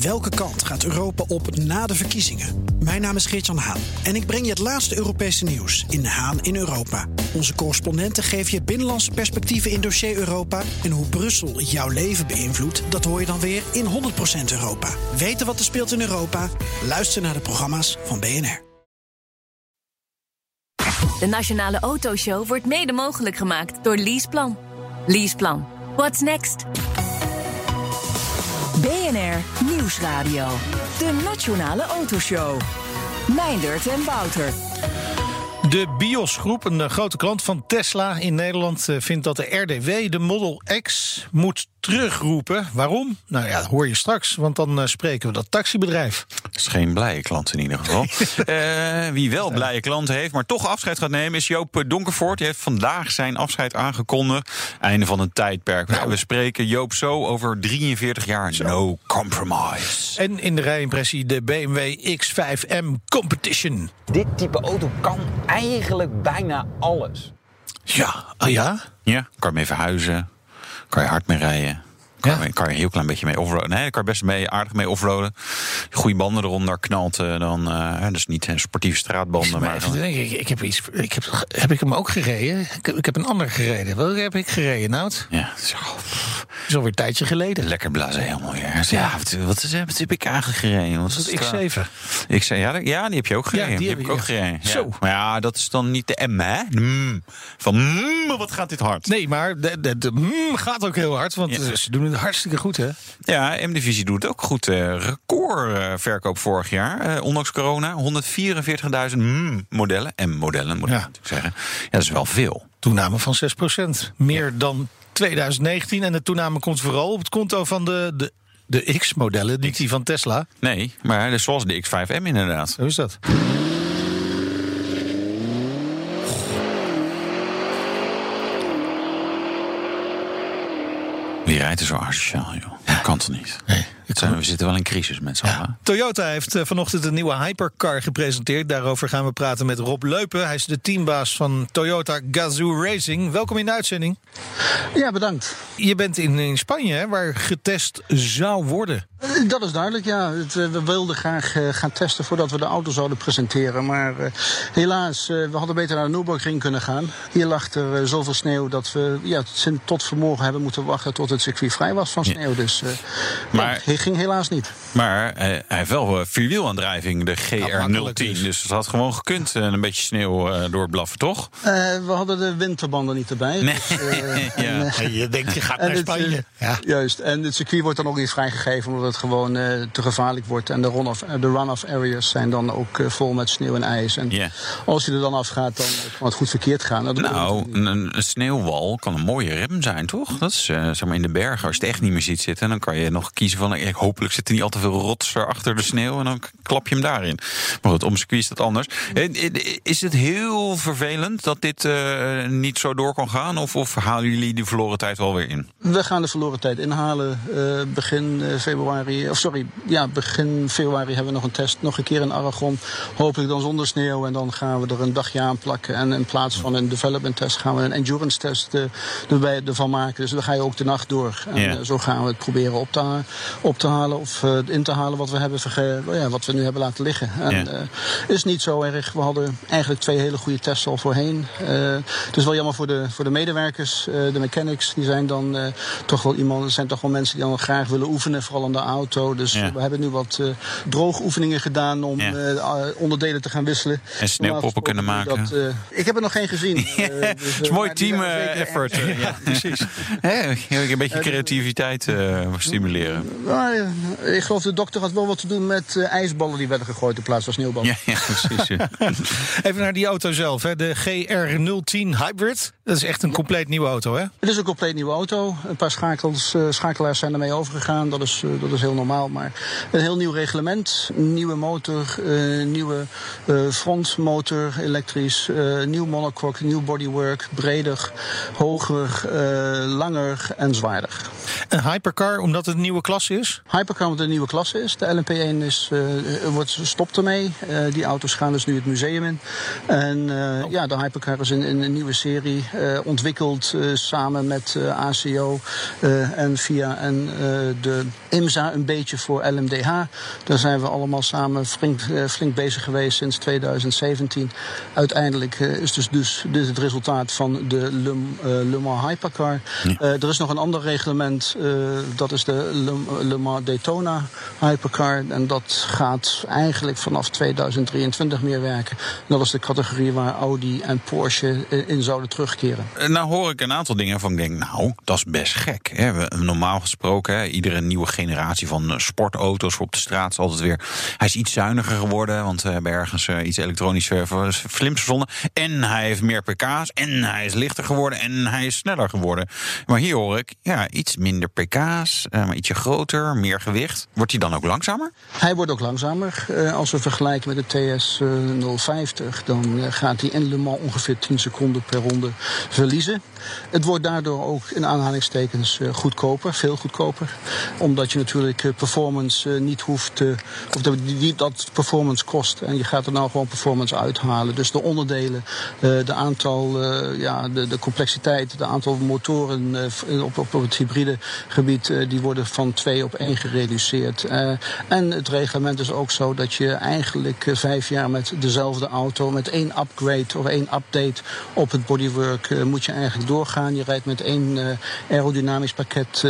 Welke kant gaat Europa op na de verkiezingen? Mijn naam is Geert-Jan Haan en ik breng je het laatste Europese nieuws in Haan in Europa. Onze correspondenten geven je binnenlandse perspectieven in dossier Europa. En hoe Brussel jouw leven beïnvloedt, dat hoor je dan weer in 100% Europa. Weten wat er speelt in Europa? Luister naar de programma's van BNR. De Nationale Autoshow wordt mede mogelijk gemaakt door Leaseplan. Leaseplan. What's next? Nieuwsradio. De Nationale Autoshow. Meindert en Wouter. De Bios-groep, een eh, grote klant van Tesla in Nederland, eh, vindt dat de RDW de Model X moet terugroepen. Waarom? Nou ja, dat hoor je straks, want dan uh, spreken we dat taxibedrijf. Dat is geen blije klant in ieder geval. uh, wie wel blije klanten heeft, maar toch afscheid gaat nemen, is Joop Donkervoort. Die heeft vandaag zijn afscheid aangekondigd. Einde van een tijdperk. Nou. We spreken Joop zo over 43 jaar. Zo. No compromise. En in de rijimpressie de BMW X5M Competition. Dit type auto kan eigenlijk bijna alles. Ja, oh ja? Ja, kan mee verhuizen kan hard mee rijden. Kan, ja. kan je een heel klein beetje mee offroaden. Nee, kan je best mee, aardig mee offroaden. Goede banden eronder knalt uh, dan. Uh, dus niet sportieve straatbanden. Maar, maar ik, ik, heb iets. Ik heb, heb ik hem ook gereden? Ik, ik heb een ander gereden. Welke heb ik gereden, Nout? Ja, zo. is alweer een tijdje geleden. Lekker blazen, helemaal weer. Ja, ja wat, wat, is, wat heb ik eigenlijk gereden? Wat is het X7? Ik zei, ja, ja, die heb je ook gereden. Ja, die, die heb ik ook gereden. Ja. Zo. Maar ja, dat is dan niet de M, hè? Van mm, wat gaat dit hard? Nee, maar de, de, de mm gaat ook heel hard. Want ze doen het hartstikke goed, hè? Ja, M-divisie doet ook goed. Uh, record uh, verkoop vorig jaar, uh, ondanks corona. 144.000 mm, modellen. M-modellen, moet ik ja. zeggen. Ja, dat is wel veel. Toename van 6% Meer ja. dan 2019. En de toename komt vooral op het konto van de, de, de X-modellen, niet die van Tesla. Nee, maar zoals de X5M inderdaad. Hoe is dat? Rijdt er zo asociaal, joh? Dat kan toch niet? Nee. Zijn, we zitten wel in crisis met z'n allen. Toyota heeft uh, vanochtend een nieuwe hypercar gepresenteerd. Daarover gaan we praten met Rob Leupen. Hij is de teambaas van Toyota Gazoo Racing. Welkom in de uitzending. Ja, bedankt. Je bent in, in Spanje, hè, waar getest zou worden. Dat is duidelijk, ja. Het, we wilden graag uh, gaan testen voordat we de auto zouden presenteren. Maar helaas, we hadden beter naar de Nürburgring kunnen gaan. Hier lag er zoveel sneeuw dat we ja, tot vanmorgen hebben moeten wachten tot het circuit vrij was van sneeuw. Ja. Dus maar, ging helaas niet. Maar hij heeft wel vierwielaandrijving, de GR010. Dus. dus het had gewoon gekund, een beetje sneeuw doorblaffen, toch? we hadden de winterbanden niet erbij. Nee. Dus, ja. en, je denkt, je gaat naar Spanje. ja. Juist, en het circuit wordt dan ook niet vrijgegeven omdat het gewoon uh, te gevaarlijk wordt. En de run-off run areas zijn dan ook uh, vol met sneeuw en ijs. En yeah. als je er dan afgaat, dan kan het goed verkeerd gaan. Dat nou, een, een, sneeuwwal kan een mooie rem zijn, toch? Dat is uh, zeg maar in de bergen. Als je het echt niet meer ziet zitten, dan kan je nog kiezen van... hopelijk zit er niet al te veel rots achter de sneeuw... en dan klap je hem daarin. Maar goed, om circuit is dat anders. Is het heel vervelend dat dit niet zo door kan gaan? Of, of halen jullie die verloren tijd wel weer in? We gaan de verloren tijd inhalen begin februari of sorry, ja, begin februari hebben we nog een test. Nog een keer in Aragon. Hopelijk dan zonder sneeuw. En dan gaan we er een dagje aan plakken. En in plaats van een development test gaan we een endurance test uh, erbij, ervan maken. Dus dan ga je ook de nacht door. En yeah. zo gaan we het proberen op te, op te halen of uh, in te halen wat we, hebben ja, wat we nu hebben laten liggen. En yeah. is niet zo erg. We hadden eigenlijk twee hele goede tests al voorheen. het is wel jammer voor de, voor de medewerkers, de mechanics. Die zijn dan toch wel iemand, zijn toch wel mensen die dan graag willen oefenen. Vooral aan de auto. Dus ja. we hebben nu wat droogoefeningen gedaan om onderdelen te gaan wisselen. En sneeuwpoppen kunnen maken. Dat, ik heb er nog geen gezien. dus, het is mooi team effort. ja, precies. een beetje creativiteit stimuleren. Ik geloof de dokter had wel wat te doen met ijsballen die werden gegooid in plaats van sneeuwballen. Ja, precies. Even naar die auto zelf. Hè. De GR010 Hybrid. Dat is echt een compleet nieuwe auto, hè? Het is een compleet nieuwe auto. Een paar schakels, schakelaars zijn ermee overgegaan. Dat is, dat is heel normaal. Maar een heel nieuw reglement, nieuwe motor, uh, nieuwe uh, frontmotor elektrisch, uh, nieuw monocoque, nieuw bodywork, breder, hoger, langer en zwaarder. Een hypercar omdat het een nieuwe klasse is? Hypercar wat een nieuwe klasse is. De LMP1 is, uh, wordt, stopt ermee. Uh, die auto's gaan dus nu het museum in. En uh, oh. ja, de Hypercar is in, in een nieuwe serie ontwikkeld samen met ACO en VIA en de IMSA een beetje voor LMDH. Daar zijn we allemaal samen flink, flink bezig geweest sinds 2017. Uiteindelijk is dus, dus dit het resultaat van de Le, Le Mans Hypercar. Er is nog een ander reglement, dat is de Le, Le Mans Daytona Hypercar. En dat gaat eigenlijk vanaf 2023 meer werken. Dat is de categorie waar Audi en Porsche in zouden terugkeren. Nou hoor ik een aantal dingen van ik denk, nou, dat is best gek. Hè? Normaal gesproken, hè, iedere nieuwe generatie van sportauto's op de straat is altijd weer... Hij is iets zuiniger geworden, want we hebben ergens iets elektronisch flims verzonnen. En hij heeft meer pk's, en hij is lichter geworden, en hij is sneller geworden. Maar hier hoor ik, ja, iets minder pk's, maar ietsje groter, meer gewicht. Wordt hij dan ook langzamer? Hij wordt ook langzamer. Uh, als we vergelijken met de TS 050, dan uh, gaat hij in ongeveer 10 seconden per ronde verliezen. Het wordt daardoor ook in aanhalingstekens goedkoper, veel goedkoper. Omdat je natuurlijk performance niet hoeft, of dat, performance kost. En je gaat er nou gewoon performance uithalen. Dus de onderdelen, de aantal, ja, de, de complexiteit, de aantal motoren op, op, op het hybride gebied, die worden van 2 op 1 gereduceerd. en het reglement is ook zo dat je eigenlijk vijf jaar met dezelfde auto, met één upgrade of één update op het bodywork, uh, moet je eigenlijk doorgaan. Je rijdt met één uh, aerodynamisch pakket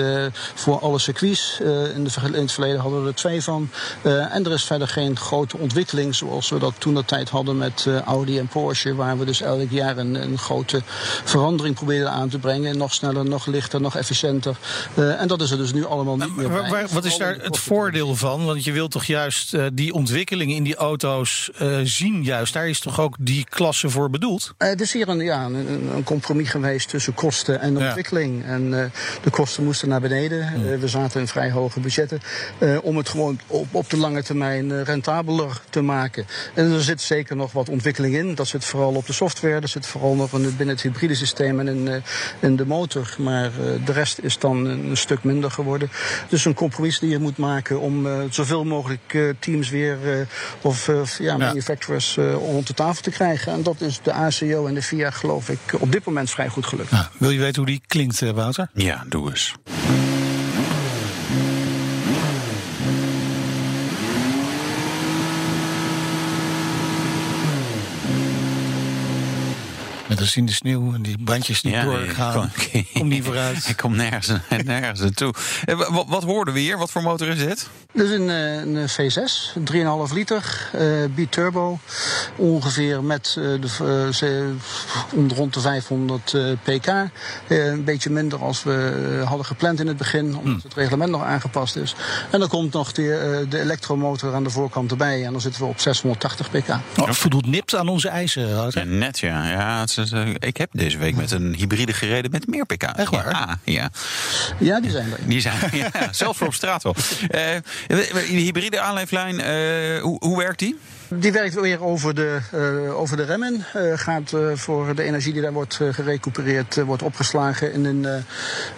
voor alle circuits. in, de, in, het verleden hadden we er twee van. en er is verder geen grote ontwikkeling zoals we dat toen de tijd hadden met Audi en Porsche, waar we dus elk jaar een, een grote verandering probeerden aan te brengen. Nog sneller, nog lichter, nog efficiënter. en dat is er dus nu allemaal niet meer bij. Waar, wat is daar het voordeel van? Want je wilt toch juist uh, die ontwikkeling in die auto's uh, zien, juist. Daar is toch ook die klasse voor bedoeld? Uh, het is hier een, ja, een, een, compromis geweest tussen kosten en ontwikkeling. Ja. En de kosten moesten naar beneden. Hmm. we zaten in vrij hoge budgetten. om het gewoon op, op de lange termijn rentabeler te maken. En er zit zeker nog wat ontwikkeling in. Dat zit vooral op de software. Dat zit vooral nog binnen het hybride systeem en in, in de motor. Maar de rest is dan een stuk minder geworden. Dus een compromis die je moet maken om zoveel mogelijk teams weer of ja, manufacturers rond de tafel te krijgen. En dat is de ACO en de VIA, geloof ik, op dit moment vrij goed gelukt. Ja, wil je weten hoe die klinkt, Wouter? Ja, doe eens. Met als in de sneeuw en die bandjes niet ja, doorgaan. Kom, kom niet vooruit. Ik kom nergens, nergens naartoe. Wat, wat hoorden we hier? Wat voor motor is dit? Dit is een, een V6, 3,5 liter, uh, bi-turbo. Ongeveer met uh, de, uh, rond de 500 pk. een beetje minder als we hadden gepland in het begin, omdat hmm. het reglement nog aangepast is. En dan komt nog de, de elektromotor aan de voorkant erbij. En dan zitten we op 680 pk. Oh, voldoet nipt aan onze eisen. Ja, net ja. ja is, ik heb deze week met een hybride gereden met meer pk. Echt waar? Ja, ja. ja die zijn er. Die zijn ja, zelfs voor op straat wel. De hybride aanleeflijn, uh, hoe, hoe werkt die? Die werkt weer over de, uh, over de remmen. Uh, gaat uh, voor de energie die daar wordt gerecupereerd, wordt opgeslagen in een,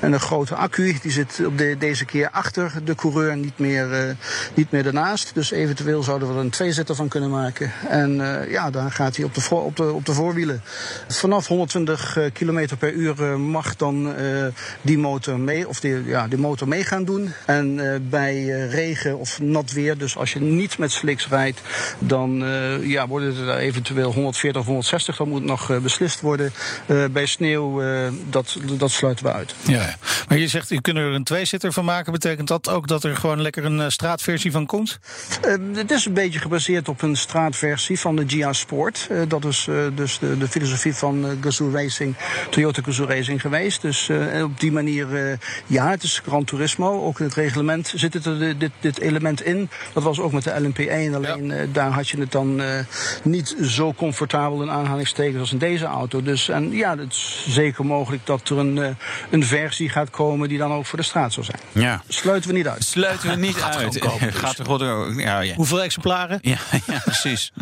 in een grote accu. Die zit op de, deze keer achter de coureur, niet meer, niet meer ernaast. Dus eventueel zouden we er een tweezitter van kunnen maken. En ja, dan gaat hij op de, op, de, op de voorwielen. Vanaf 120 km per uur mag dan die motor mee, of die, ja, die motor mee gaan doen. En bij regen of nat weer, dus als je niet met slicks rijdt, dan dan uh, ja, worden er eventueel 140 of 160. Dat moet nog uh, beslist worden. Uh, bij sneeuw, dat, dat sluiten we uit. Ja, maar je zegt, je kunt er een tweezitter van maken. Betekent dat ook dat er gewoon lekker een straatversie van komt? het is een beetje gebaseerd op een straatversie van de Gia Sport. dat is dus de, de, filosofie van Gazoo Racing, Toyota Gazoo Racing geweest. Dus op die manier, ja, het is Gran Turismo. Ook in het reglement zit het er, dit, dit element in. Dat was ook met de LMP1. Alleen ja. daar had je het dan uh, niet zo comfortabel in aanhalingstekens als in deze auto. Dus en ja, het is zeker mogelijk dat er een, uh, een versie gaat komen die dan ook voor de straat zal zijn. Ja. Sluiten we niet uit. Sluiten we niet uit. Gaat er ja, ja. Hoeveel exemplaren? Ja, ja precies.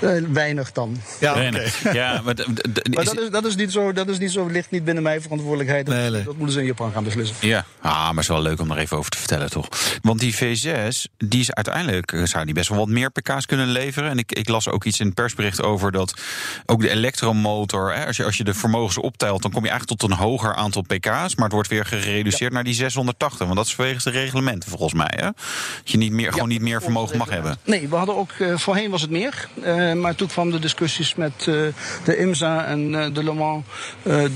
Eh, weinig dan. Ja, oké. Weinig. Ja, maar, dat is, dat is niet zo, dat is niet zo, ligt niet binnen mijn verantwoordelijkheid. Dat, Nee, nee. dat moeten ze in Japan gaan beslissen. Ja, ah, maar het is wel leuk om er even over te vertellen, toch? Want die V6, die is uiteindelijk, eh, zou die best wel wat meer kunnen leveren. En ik, ik las ook iets in het persbericht over dat ook de elektromotor, hè, als, je, als je de vermogens optelt, dan kom je eigenlijk tot een hoger aantal pk's. Maar het wordt weer gereduceerd naar die 680. Want dat is vanwege de reglementen, volgens mij. Hè? Dat je niet meer, gewoon niet meer vermogen mag hebben. Nee, we hadden ook, eh, voorheen was het meer. Eh, maar toen kwam de discussies met eh, de IMSA en de Le Mans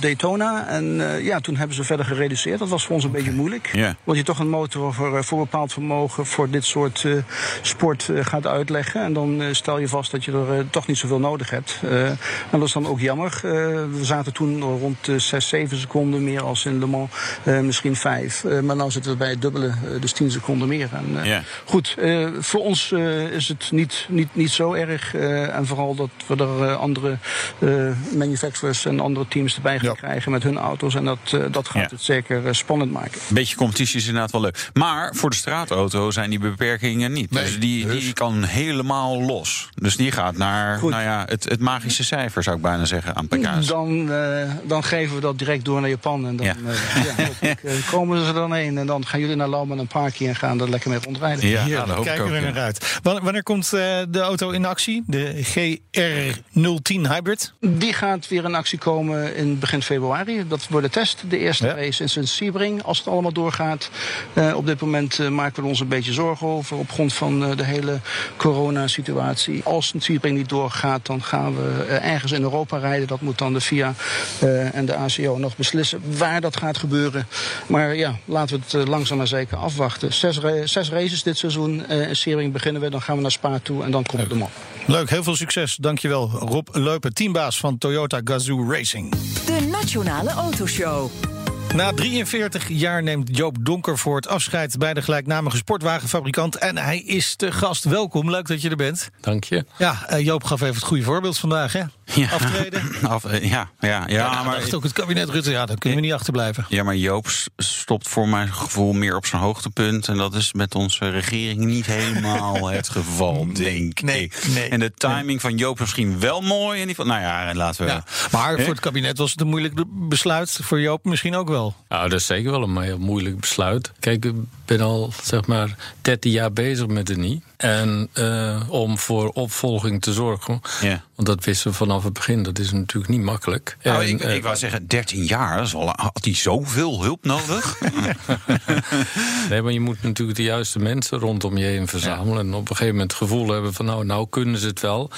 Daytona. En ja, toen hebben ze verder gereduceerd. Dat was voor ons een beetje moeilijk. Want je toch een motor voor, voor bepaald vermogen voor dit soort sport gaat uitleggen. En dan eh, stel je vast dat je er eh, toch niet zoveel nodig hebt. Eh, en dat is dan ook jammer. Eh, we zaten toen rond de 6, 7 seconden meer als in Le Mans. Eh, misschien 5. maar nu zitten we bij het dubbele, dus 10 seconden meer. En, eh, Ja. Goed, eh, voor ons eh, is het niet, niet, niet zo erg. eh, en vooral dat we er andere eh, manufacturers en andere teams erbij gaan Ja. krijgen met hun auto's. En dat, eh, dat gaat Ja. het zeker spannend maken. Een beetje competitie is inderdaad wel leuk. Maar voor de straatauto zijn die beperkingen niet. Nee, dus die, dus. die kan helemaal los. Dus die gaat naar Goed. nou ja, het, het magische cijfer, zou ik bijna zeggen, aan pk's. Dan, eh, dan geven we dat direct door naar Japan. En dan Ja. eh, ja, eh, komen ze er dan heen. En dan gaan jullie naar Lauman en Parky en gaan er lekker mee rondrijden. Ja, hoop ik kijken ook. we er ja. naar uit. Wanneer, komt eh, de auto in actie? De GR010 Hybrid? Die gaat weer in actie komen in begin februari. Dat wordt de test. De eerste Ja. race in Sint-Siebring. Als het allemaal doorgaat. Eh, op dit moment eh, maken we ons een beetje zorgen over. Op grond van eh, de hele coronasituatie. Als Sint-Siebring niet doorgaat, dan gaan we eh, ergens in Europa rijden. Dat moet dan de FIA eh, en de ACO nog beslissen waar dat gaat gebeuren. Maar ja, laten we het eh, langzaam maar zeker afwachten. Zes, zes races dit seizoen. Eh, in Siebring beginnen we. Dan gaan we naar Spa toe en dan komt de man. Leuk, heel veel succes. Dankjewel Rob Leupen, teambaas van Toyota Gazoo Racing. De Nationale Autoshow. Na 43 jaar neemt Joop Donkervoort afscheid bij de gelijknamige sportwagenfabrikant. En hij is te gast. Welkom, leuk dat je er bent. Dank je. Ja, eh, Joop gaf even het goede voorbeeld vandaag, hè? Ja. Aftreden. Af, eh, ja, ja, ja, Ja, maar, ook het kabinet Rutte, ja, daar kunnen we niet achterblijven. ja, maar Joop stopt voor mijn gevoel meer op zijn hoogtepunt. En dat is met onze regering niet helemaal het geval, denk nee, ik. nee. en de timing van Joop is misschien wel mooi. En die van, nou ja, laten we... Ja. Maar Hè? voor het kabinet was het een moeilijk besluit. Voor Joop misschien ook wel. Nou, dat is zeker wel een heel moeilijk besluit. Kijk, ik ben al zeg maar 13 jaar bezig met de NIE. En eh, om voor opvolging te zorgen. Ja. Want dat wisten we vanaf het begin. Dat is natuurlijk niet makkelijk. Nou, En, ik, eh, ik wou zeggen, 13 jaar, dat is al, had hij zoveel hulp nodig? Nee, maar je moet natuurlijk de juiste mensen rondom je heen verzamelen. En op een gegeven moment het gevoel hebben van nou, nou kunnen ze het wel.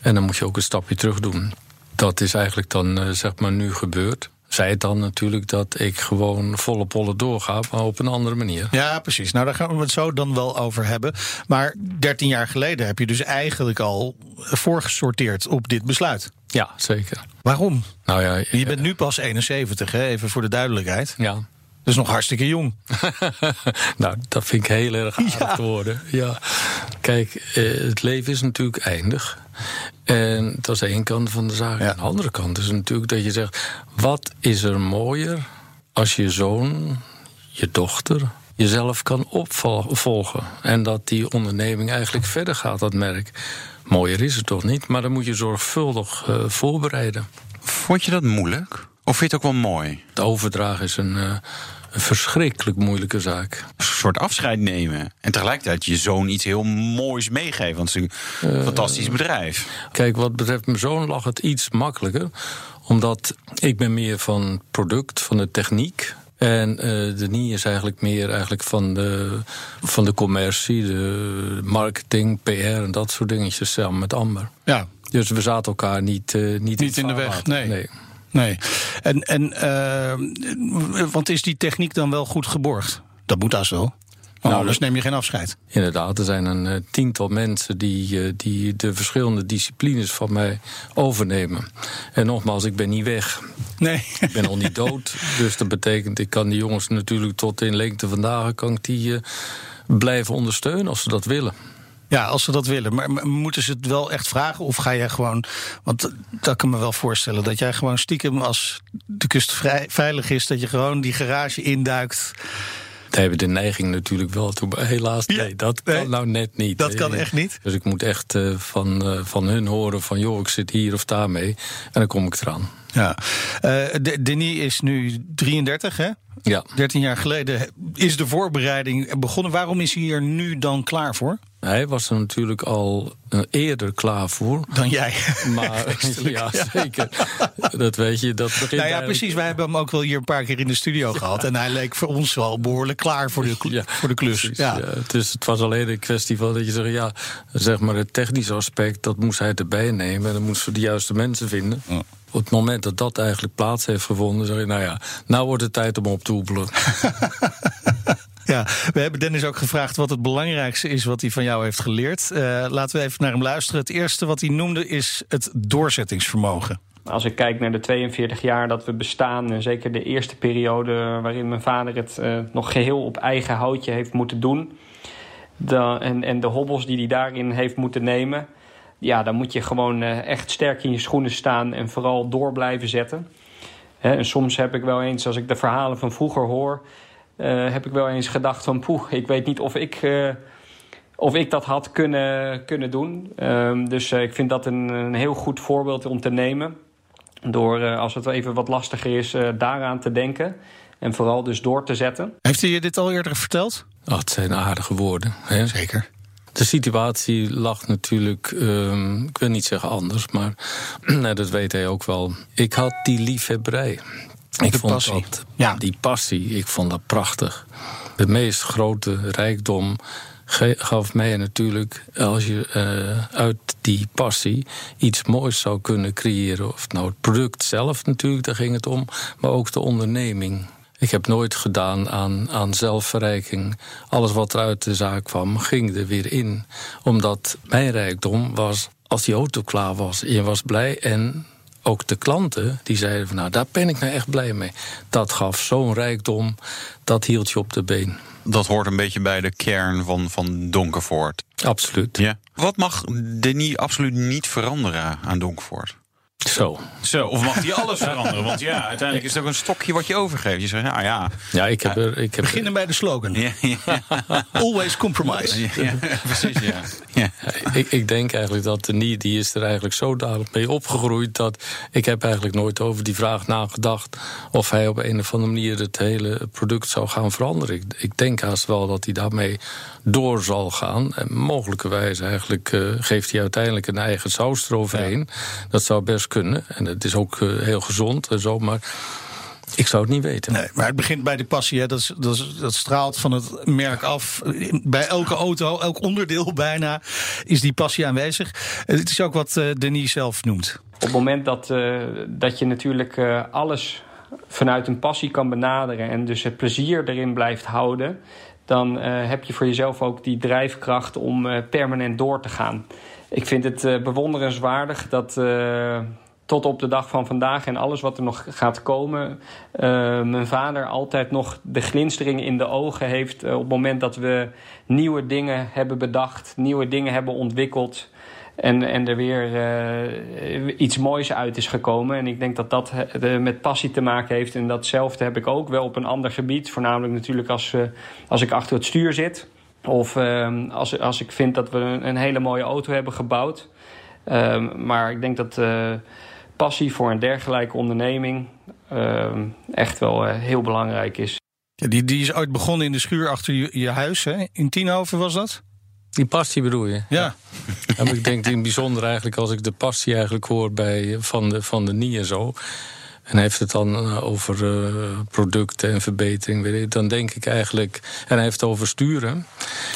En dan moet je ook een stapje terug doen. Dat is eigenlijk dan eh, zeg maar nu gebeurd. Zij het dan natuurlijk dat ik gewoon volle pollen doorga, maar op een andere manier. Ja, precies. Nou, daar gaan we het zo dan wel over hebben. Maar 13 jaar geleden heb je dus eigenlijk al voorgesorteerd op dit besluit. Ja, zeker. Waarom? Nou ja, Je bent nu pas 71, hè? even voor de duidelijkheid. ja. Dus nog hartstikke jong. nou, dat vind ik heel erg aardig Ja. te worden. Ja. Kijk, eh, het leven is natuurlijk eindig. En dat is de ene kant van de zaak. Ja. Aan de andere kant is natuurlijk dat je zegt... wat is er mooier als je zoon, je dochter... jezelf kan opvolgen. En dat die onderneming eigenlijk verder gaat, dat merk. Mooier is het toch niet, maar dan moet je zorgvuldig eh, voorbereiden. Vond je dat moeilijk? Of vind je het ook wel mooi? Het overdragen is een, eh, een verschrikkelijk moeilijke zaak. Een soort afscheid nemen. En tegelijkertijd je zoon iets heel moois meegeven. Want het is een fantastisch bedrijf. Kijk, wat betreft mijn zoon lag het iets makkelijker. Omdat ik ben meer van product, van de techniek. En eh de NIE is eigenlijk meer eigenlijk van, de, van de commercie, de marketing, PR en dat soort dingetjes samen met Amber. Ja, Dus we zaten elkaar niet, eh, niet, Niet in de weg, nee. Nee. En, en eh, want is die techniek dan wel goed geborgd? Dat moet als wel. Nou, anders neem je geen afscheid. Inderdaad, er zijn een eh, tiental mensen die, eh, die de verschillende disciplines van mij overnemen. En nogmaals, ik ben niet weg. Nee. Ik ben al niet dood. Dus dat betekent, ik kan die jongens natuurlijk tot in lengte van dagen kan ik die, blijven ondersteunen als ze dat willen. Ja, als ze dat willen. Maar, moeten ze het wel echt vragen? Of ga jij gewoon. Want dat kan me wel voorstellen. Dat jij gewoon stiekem als de kust vrij, veilig is. Dat je gewoon die garage induikt. Daar hebben de neiging natuurlijk wel toe. Maar helaas, Ja, nee, dat kan nee, nou net niet. dat kan echt niet. Dus ik moet echt eh, van, eh, van hun horen van... joh, ik zit hier of daar mee. En dan kom ik eraan. Ja. De- Denis is nu 33, hè? Ja. 13 jaar geleden is de voorbereiding begonnen. Waarom is hij hier nu dan klaar voor? Hij was er natuurlijk al eh, eerder klaar voor. Dan jij. Maar ja, ja. zeker. Dat weet je, dat begint Nou ja, eigenlijk- precies. Wij hebben hem ook wel hier een paar keer in de studio gehad. En hij leek voor ons wel behoorlijk klaar voor de, Ja, voor de klus. precies, Ja. ja. Dus het was alleen een kwestie van dat je zegt, ja, zeg maar het technische aspect, dat moest hij erbij nemen. En dan moesten we de juiste mensen vinden. Op het moment dat dat eigenlijk plaats heeft gevonden, zeg je, nou ja, nou wordt het tijd om op te hoepelen. Ja, we hebben Dennis ook gevraagd wat het belangrijkste is wat hij van jou heeft geleerd. Eh, laten we even naar hem luisteren. Het eerste wat hij noemde is het doorzettingsvermogen. Als ik kijk naar de 42 jaar dat we bestaan, en zeker de eerste periode waarin mijn vader het eh, nog geheel op eigen houtje heeft moeten doen, dan, en, en de hobbels die hij daarin heeft moeten nemen, ja, dan moet je gewoon eh, echt sterk in je schoenen staan en vooral door blijven zetten. Hè, en soms heb ik wel eens, als ik de verhalen van vroeger hoor, eh, heb ik wel eens gedacht van poeh, ik weet niet of ik, eh, of ik dat had kunnen, kunnen doen. Ehm, dus eh, ik vind dat een, een heel goed voorbeeld om te nemen. Door, eh, als het even wat lastiger is, eh, daaraan te denken. En vooral dus door te zetten. Heeft hij je dit al eerder verteld? Het zijn aardige woorden. Hè? Zeker. De situatie lag natuurlijk, ehm, ik wil niet zeggen anders, maar dat weet hij ook wel. Ik had die liefhebberij. Ik De vond passie. dat, Ja. die passie, ik vond dat prachtig. De meest grote rijkdom gaf mij natuurlijk, als je eh, uit die passie iets moois zou kunnen creëren. Of nou het product zelf natuurlijk, daar ging het om, maar ook de onderneming. Ik heb nooit gedaan aan, aan zelfverrijking. Alles wat er uit de zaak kwam, ging er weer in. Omdat mijn rijkdom was, als die auto klaar was, je was blij en ook de klanten die zeiden van nou, daar ben ik nou echt blij mee. Dat gaf zo'n rijkdom, dat hield je op de been. Dat hoort een beetje bij de kern van, van Donkervoort. Absoluut. Ja. Wat mag Denis absoluut niet veranderen aan Donkervoort? Zo. Zo, of mag hij alles veranderen? Want ja, uiteindelijk is het ook een stokje wat je overgeeft. Je zegt, nou ja. Ja, ik heb er. Ik heb Beginnen bij de slogan. Ja, ja, Always compromise. ja, ja, precies, ja. ja. ik, ik denk eigenlijk dat de niet, die is er eigenlijk zodanig mee opgegroeid dat ik heb eigenlijk nooit over die vraag nagedacht of hij op een of andere manier het hele product zou gaan veranderen. Ik, ik denk haast wel dat hij daarmee door zal gaan. En mogelijkerwijs eigenlijk eh, geeft hij uiteindelijk een eigen saus eroverheen. Dat zou best kunnen. En het is ook eh, heel gezond en zo, maar ik zou het niet weten. Nee, maar het begint bij de passie. Hè. Dat, is, dat, is, dat straalt van het merk af. Bij elke auto, elk onderdeel bijna, is die passie aanwezig. Het is ook wat eh, Denis zelf noemt. Op het moment dat, eh, dat je natuurlijk eh, alles vanuit een passie kan benaderen en dus het plezier erin blijft houden, dan eh, heb je voor jezelf ook die drijfkracht om eh, permanent door te gaan. Ik vind het eh, bewonderenswaardig dat eh, tot op de dag van vandaag en alles wat er nog gaat komen, eh, mijn vader altijd nog de glinstering in de ogen heeft op het moment dat we nieuwe dingen hebben bedacht, nieuwe dingen hebben ontwikkeld. En, en er weer iets moois uit is gekomen. En ik denk dat dat met passie te maken heeft. En datzelfde heb ik ook wel op een ander gebied. Voornamelijk natuurlijk als, als ik achter het stuur zit. Of eh, als, als ik vind dat we een, een hele mooie auto hebben gebouwd. Eh, maar ik denk dat eh, passie voor een dergelijke onderneming eh, echt wel eh, heel belangrijk is. Ja, die, die is ooit begonnen in de schuur achter je, je huis. Hè? In Tienhoven was dat? Die passie bedoel je? Ja. Ja, ik denk in het bijzonder eigenlijk als ik de passie eigenlijk hoor bij, van, de, van de NIE en zo. En heeft het dan eh, over eh, producten en verbetering. Weet ik, dan denk ik eigenlijk. En hij heeft het over sturen.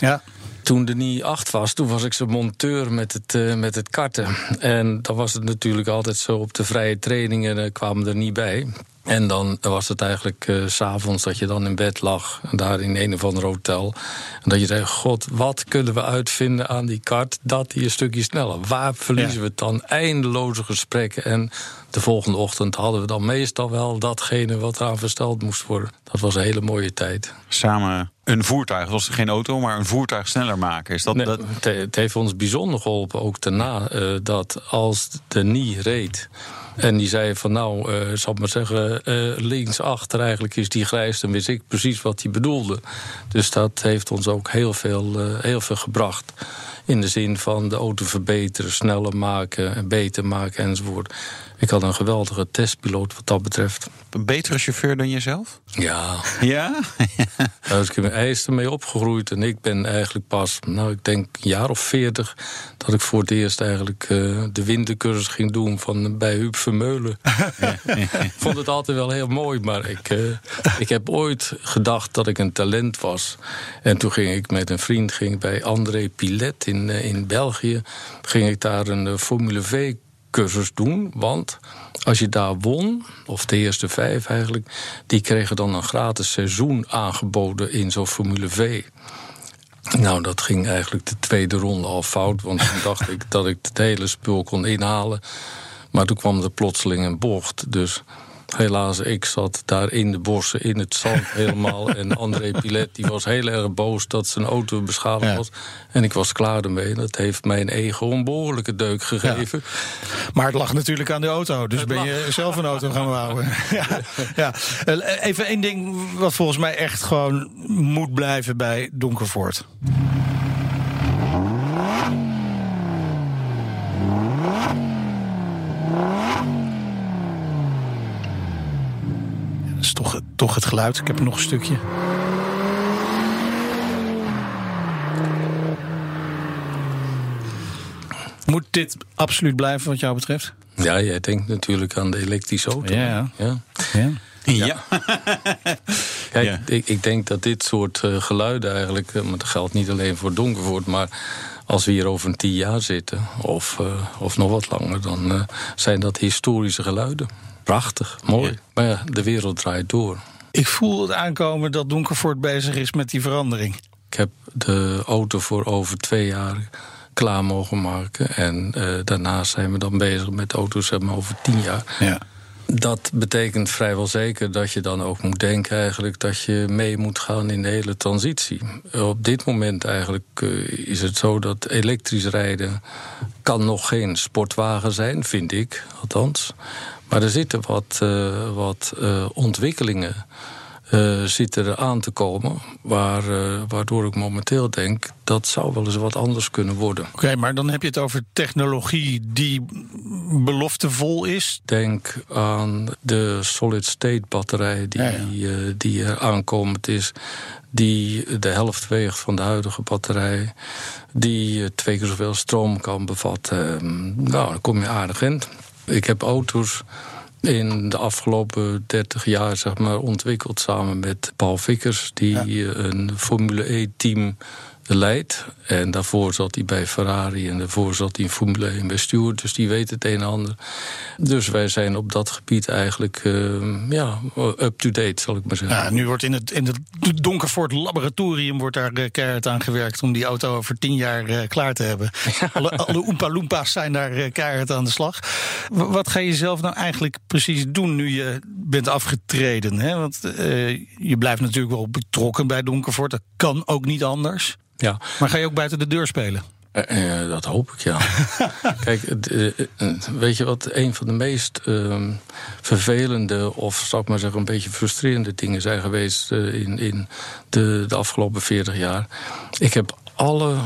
ja. Toen de NIE 8 was, toen was ik zijn monteur met het, eh, met het karten. En dan was het natuurlijk altijd zo op de vrije trainingen, kwamen er niet bij. En dan was het eigenlijk eh, s s'avonds dat je dan in bed lag, daar in een of ander hotel. En dat je zei, god, wat kunnen we uitvinden aan die kart dat die een stukje sneller? Waar verliezen Ja. we het dan? Eindeloze gesprekken. En de volgende ochtend hadden we dan meestal wel datgene wat eraan versteld moest worden. Dat was een hele mooie tijd. Samen een voertuig, dat was geen auto, maar een voertuig sneller maken. Is dat, Nee, dat... het, het heeft ons bijzonder geholpen, ook daarna, eh, dat als de nie reed. En die zei van nou, eh zal ik maar zeggen, eh linksachter eigenlijk is die grijs. Dan wist ik precies wat hij bedoelde. Dus dat heeft ons ook heel veel, eh, heel veel gebracht. In de zin van de auto verbeteren, sneller maken, en beter maken enzovoort. Ik had een geweldige testpiloot wat dat betreft. Een betere chauffeur dan jezelf? Ja, Ja? Daar is ik mijn ijs mee opgegroeid. En ik ben eigenlijk pas, nou, ik denk een jaar of veertig... dat ik voor het eerst eigenlijk eh, de wintercursus ging doen van, bij Huub Vermeulen. ik vond het altijd wel heel mooi, maar ik, eh, ik heb ooit gedacht dat ik een talent was. En toen ging ik met een vriend ging bij André Pilet in, eh, in België... ging ik daar een Formule V cursus doen. Want als je daar won, of de eerste vijf eigenlijk, die kregen dan een gratis seizoen aangeboden in zo'n Formule V. Nou, dat ging eigenlijk de tweede ronde al fout. Want toen dacht ik dat ik het hele spul kon inhalen. Maar toen kwam er plotseling een bocht. Dus helaas, ik zat daar in de bossen, in het zand helemaal. En André Pilet die was heel erg boos dat zijn auto beschadigd Ja. was. En ik was klaar ermee. Dat heeft mijn ego een behoorlijke deuk gegeven. Maar het lag natuurlijk aan de auto. Dus ben je zelf een auto gaan bouwen. ja, ja. Even één ding wat volgens mij echt gewoon moet blijven bij Donkervoort. Dat is toch, toch het geluid. Ik heb er nog een stukje. Moet dit absoluut blijven wat jou betreft? Ja, jij denkt natuurlijk aan de elektrische auto. Ja. ja. Ja. Ja. Kijk, Ja. ik, ik denk dat dit soort eh, geluiden eigenlijk... eh, maar dat geldt niet alleen voor Donkervoort... maar als we hier over een tien jaar zitten, of, eh, of nog wat langer... dan eh, zijn dat historische geluiden. Prachtig, mooi. Maar ja, de wereld draait door. Ik voel het aankomen dat Donkervoort bezig is met die verandering. Ik heb de auto voor over twee jaar klaar mogen maken. En eh, daarnaast zijn we dan bezig met auto's zeg maar, over tien jaar. Ja. Dat betekent vrijwel zeker dat je dan ook moet denken eigenlijk dat je mee moet gaan in de hele transitie. Op dit moment eigenlijk eh, is het zo dat elektrisch rijden kan nog geen sportwagen zijn, vind ik althans. Maar er zitten wat, eh, wat eh, ontwikkelingen eh, zitten er aan te komen. Waar, waardoor ik momenteel denk dat zou wel eens wat anders kunnen worden. Oké, maar dan heb je het over technologie die beloftevol is. Denk aan de solid-state batterij die, Ja, ja. die er aankomend is. Die de helft weegt van de huidige batterij. Die twee keer zoveel stroom kan bevatten. Ehm, Nou, dan kom je aardig in. Ik heb auto's in de afgelopen 30 jaar zeg maar, ontwikkeld samen met Paul Vickers, die een Formule E-team leidt. En daarvoor zat hij bij Ferrari en daarvoor zat hij in Formule 1 bij Stewart. Dus die weet het een en ander. Dus wij zijn op dat gebied eigenlijk eh, ja, up-to-date, zal ik maar zeggen. Ja, nu wordt in het, in het Donkervoort laboratorium wordt daar eh, keihard aan gewerkt om die auto over tien jaar eh, klaar te hebben. Alle, alle Oompa Loompas zijn daar eh, keihard aan de slag. W- wat ga je zelf nou eigenlijk precies doen nu je bent afgetreden? Hè? Want je blijft natuurlijk wel betrokken bij Donkervoort. Dat kan ook niet anders. Ja. Maar ga je ook buiten de deur spelen? Eh, eh, dat hoop ik, ja. Kijk, eh, weet je wat een van de meest ehm, vervelende... of zal ik maar zeggen een beetje frustrerende dingen zijn geweest... in, in de, de afgelopen 40 jaar? Ik heb alle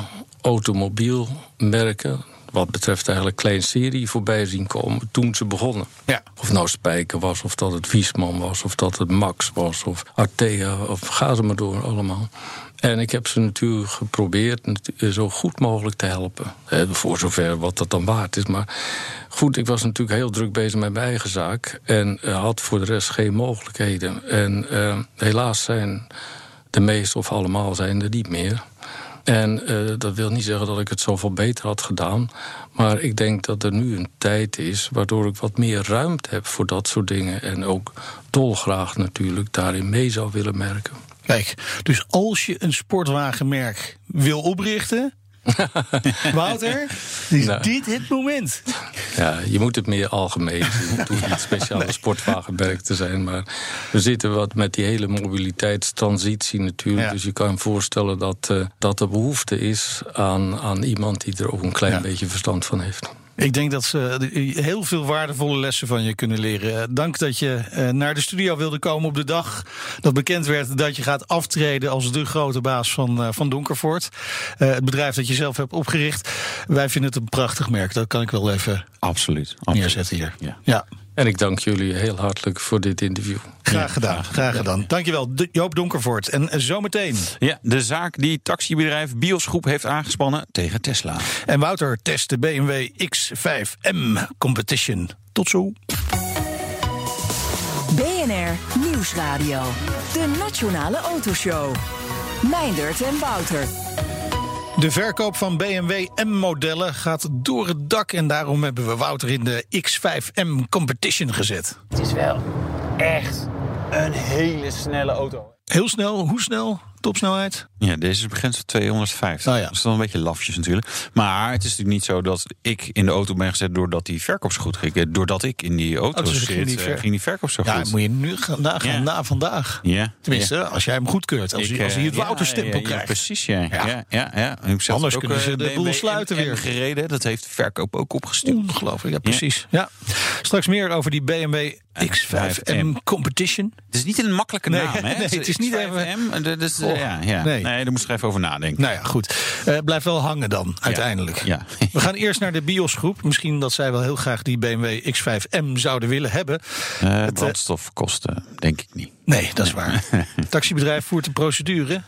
automobielmerken... wat betreft eigenlijk klein serie voorbij zien komen toen ze begonnen. Ja. Of nou Spijker was, of dat het Wiesman was, of dat het Max was, of Artea, of ga ze maar door allemaal. En ik heb ze natuurlijk geprobeerd natu- zo goed mogelijk te helpen. Eh, Voor zover wat dat dan waard is. Maar goed, ik was natuurlijk heel druk bezig met mijn eigen zaak. En eh, had voor de rest geen mogelijkheden. En eh, helaas zijn de meeste of allemaal zijn er niet meer. En eh, dat wil niet zeggen dat ik het zoveel beter had gedaan. Maar ik denk dat er nu een tijd is waardoor ik wat meer ruimte heb voor dat soort dingen. En ook dolgraag natuurlijk daarin mee zou willen merken. Kijk, dus als je een sportwagenmerk wil oprichten, Wouter, is Nou. dit het moment? Ja, je moet het meer algemeen zien. Het hoeft niet speciale sportwagenmerk te zijn. Maar we zitten wat met die hele mobiliteitstransitie natuurlijk. Ja. Dus je kan je voorstellen dat, eh, dat er behoefte is aan, aan iemand die er ook een klein Ja. beetje verstand van heeft. Ik denk dat ze heel veel waardevolle lessen van je kunnen leren. Eh, Dank dat je eh, naar de studio wilde komen op de dag dat bekend werd dat je gaat aftreden als de grote baas van, eh, van Donkervoort. Eh, het bedrijf dat je zelf hebt opgericht. Wij vinden het een prachtig merk. Dat kan ik wel even Absoluut. absoluut. neerzetten hier. Ja. ja. En ik dank jullie heel hartelijk voor dit interview. Graag gedaan. Graag gedaan. Dankjewel, Joop Donkervoort. En eh, zometeen. Ja, de zaak die taxibedrijf Bios Groep heeft aangespannen tegen Tesla. En Wouter test de BMW X5M Competition. Tot zo. BNR Nieuwsradio. De Nationale Autoshow. Meindert en Wouter. De verkoop van BMW M-modellen gaat door het dak. En daarom hebben we Wouter in de X5M Competition gezet. Het is wel echt een hele snelle auto. Heel snel, hoe snel? Topsnelheid? Ja, deze is begrensd op 250. Nou ja. Dat is dan een beetje lafjes natuurlijk. Maar het is natuurlijk niet zo dat ik in de auto ben gezet doordat die verkoop zo goed ging. Eh, Doordat ik in die auto Oh, dus zit, ging die ver- eh, ging die verkoop zo Ja, moet je nu gaan nagaan Ja. na vandaag. Ja. Tenminste, als jij hem goedkeurt. Als, Ik, hij, als hij eh, het Wouterstempel krijgt. precies, ja. Ja. ja. ja, Anders ook, kunnen eh, ze de boel sluiten weer. Gereden. Dat heeft verkoop ook opgestuurd. Ongelooflijk, ja precies. Ja. Straks meer over die BMW X5M Competition. Het is niet een makkelijke naam, hè? nee, het is niet even- M, ja, ja. nee. Nee. daar moest ik even over nadenken. Nou ja, goed. Eh blijf wel hangen dan, uiteindelijk. Ja. We gaan eerst naar de biosgroep. Misschien dat zij wel heel graag die BMW X5M zouden willen hebben. Eh, eh, brandstofkosten, denk ik niet. Nee, dat is waar. Het taxibedrijf voert de procedure.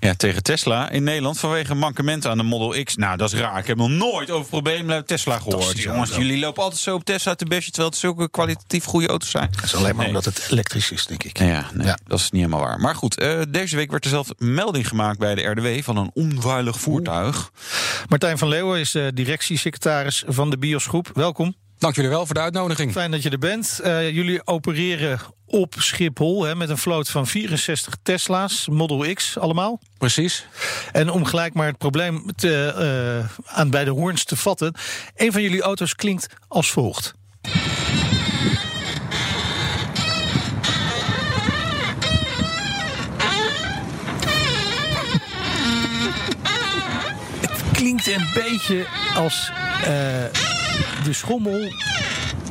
Ja, tegen Tesla in Nederland vanwege mankementen aan de Model X. Nou, dat is raar. Ik heb nog nooit over problemen met Tesla gehoord. Jongens, auto. jullie lopen altijd zo op Tesla te bestje... terwijl het zulke kwalitatief goede auto's zijn. Dat is alleen maar Nee. omdat het elektrisch is, denk ik. Ja, nee, Ja. dat is niet helemaal waar. Maar goed, eh, deze week werd er zelf melding gemaakt bij de RDW... van een onveilig voertuig. Martijn van Leeuwen is de directiesecretaris van de biosgroep. Welkom. Dank jullie wel voor de uitnodiging. Fijn dat je er bent. Eh, jullie opereren op Schiphol hè, met een vloot van 64 Tesla's, Model X allemaal. Precies. En om gelijk maar het probleem te, eh, aan bij de hoorns te vatten. Een van jullie auto's klinkt als volgt. Het klinkt een beetje als eh, de schommel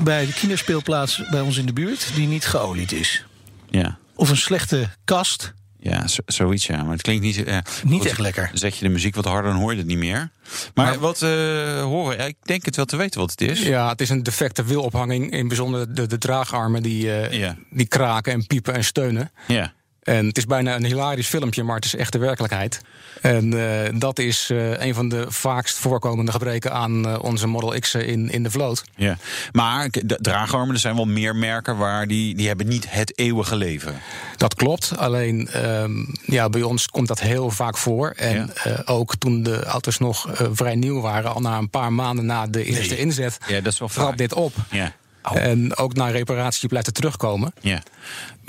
bij de kinderspeelplaats bij ons in de buurt... die niet geolied is. Ja, Of een slechte kast. ja zo- zoiets ja. Maar het klinkt niet... eh, Niet goed, echt lekker. Zet je de muziek wat harder, dan hoor je het niet meer. Maar, wat eh, horen... ik denk het wel te weten wat het is. Ja, het is een defecte wilophanging. In bijzonder de, de draagarmen die, eh, Ja. die kraken en piepen en steunen. Ja. En het is bijna een hilarisch filmpje, maar het is echt de werkelijkheid. En eh, dat is eh, een van de vaakst voorkomende gebreken aan eh, onze Model X in, in de vloot. Ja, maar de draagarmen, er zijn wel meer merken waar die, die hebben niet het eeuwige leven. Dat klopt, alleen ehm, ja, bij ons komt dat heel vaak voor. En Ja. ook toen de auto's nog vrij nieuw waren, al na een paar maanden na de eerste inzet, Ja, dat is wel trad dit op. Ja, En ook na reparatie blijft het terugkomen. ja.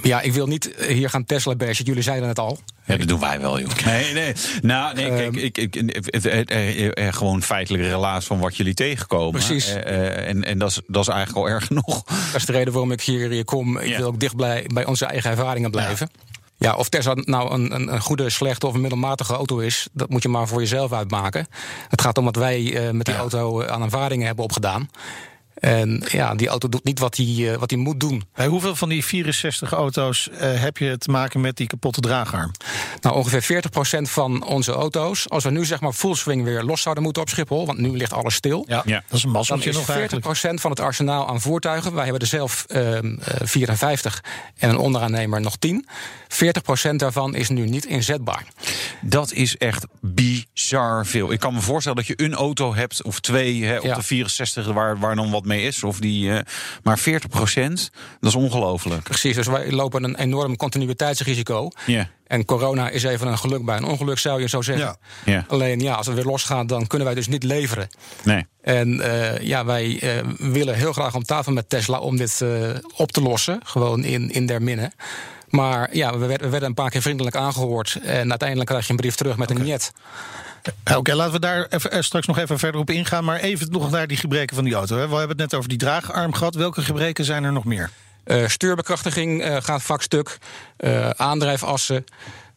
Ja, ik wil niet hier gaan Tesla bashen. Jullie zeiden het al. Ja, dat doen wij wel, joh. Nee, nee. Nou, nee, kijk, Ehm. ik, ik, gewoon feitelijke relatie van wat jullie tegenkomen. Precies. Eh, eh, en en dat, is, dat is eigenlijk al erg genoeg. Dat is de reden waarom ik hier, hier kom. Ik Ja. wil ook dicht bij, bij onze eigen ervaringen blijven. Ja. of Tesla nou een, een, een goede, slechte of een middelmatige auto is, dat moet je maar voor jezelf uitmaken. Het gaat om wat wij eh, met die auto aan ervaringen hebben opgedaan. En ja, die auto doet niet wat hij eh, wat hij moet doen. Bij hoeveel van die 64 auto's eh, heb je te maken met die kapotte draagarm? Nou, ongeveer 40% van onze auto's, als we nu zeg maar full swing weer los zouden moeten op Schiphol, want nu ligt alles stil. Ja, Ja. dat is een masseltje is nog 40% eigenlijk. van het arsenaal aan voertuigen. Wij hebben er zelf ehm, eh, 54 en een onderaannemer nog 10. 40% daarvan is nu niet inzetbaar. Dat is echt bizar veel. Ik kan me voorstellen dat je een auto hebt of twee hè, op Ja. de 64 waar, waar dan wat mee is. Of die, eh, maar 40 procent, dat is ongelooflijk. Precies, dus wij lopen een enorm continuïteitsrisico. Ja. En corona is even een geluk bij een ongeluk, zou je zo zeggen. Ja. Ja. Alleen ja, als het weer losgaat, dan kunnen wij dus niet leveren. Nee. En eh, ja, wij eh, willen heel graag om tafel met Tesla om dit op te lossen. Gewoon in, in der minne. Maar ja, we werden, we werden een paar keer vriendelijk aangehoord. En uiteindelijk krijg je een brief terug met een niet. Oké, laten we daar even, eh, straks nog even verder op ingaan. Maar even nog naar die gebreken van die auto. Hè. We hebben het net over die draagarm gehad. Welke gebreken zijn er nog meer? Uh, stuurbekrachtiging uh, gaat vaak stuk. Uh, aandrijfassen.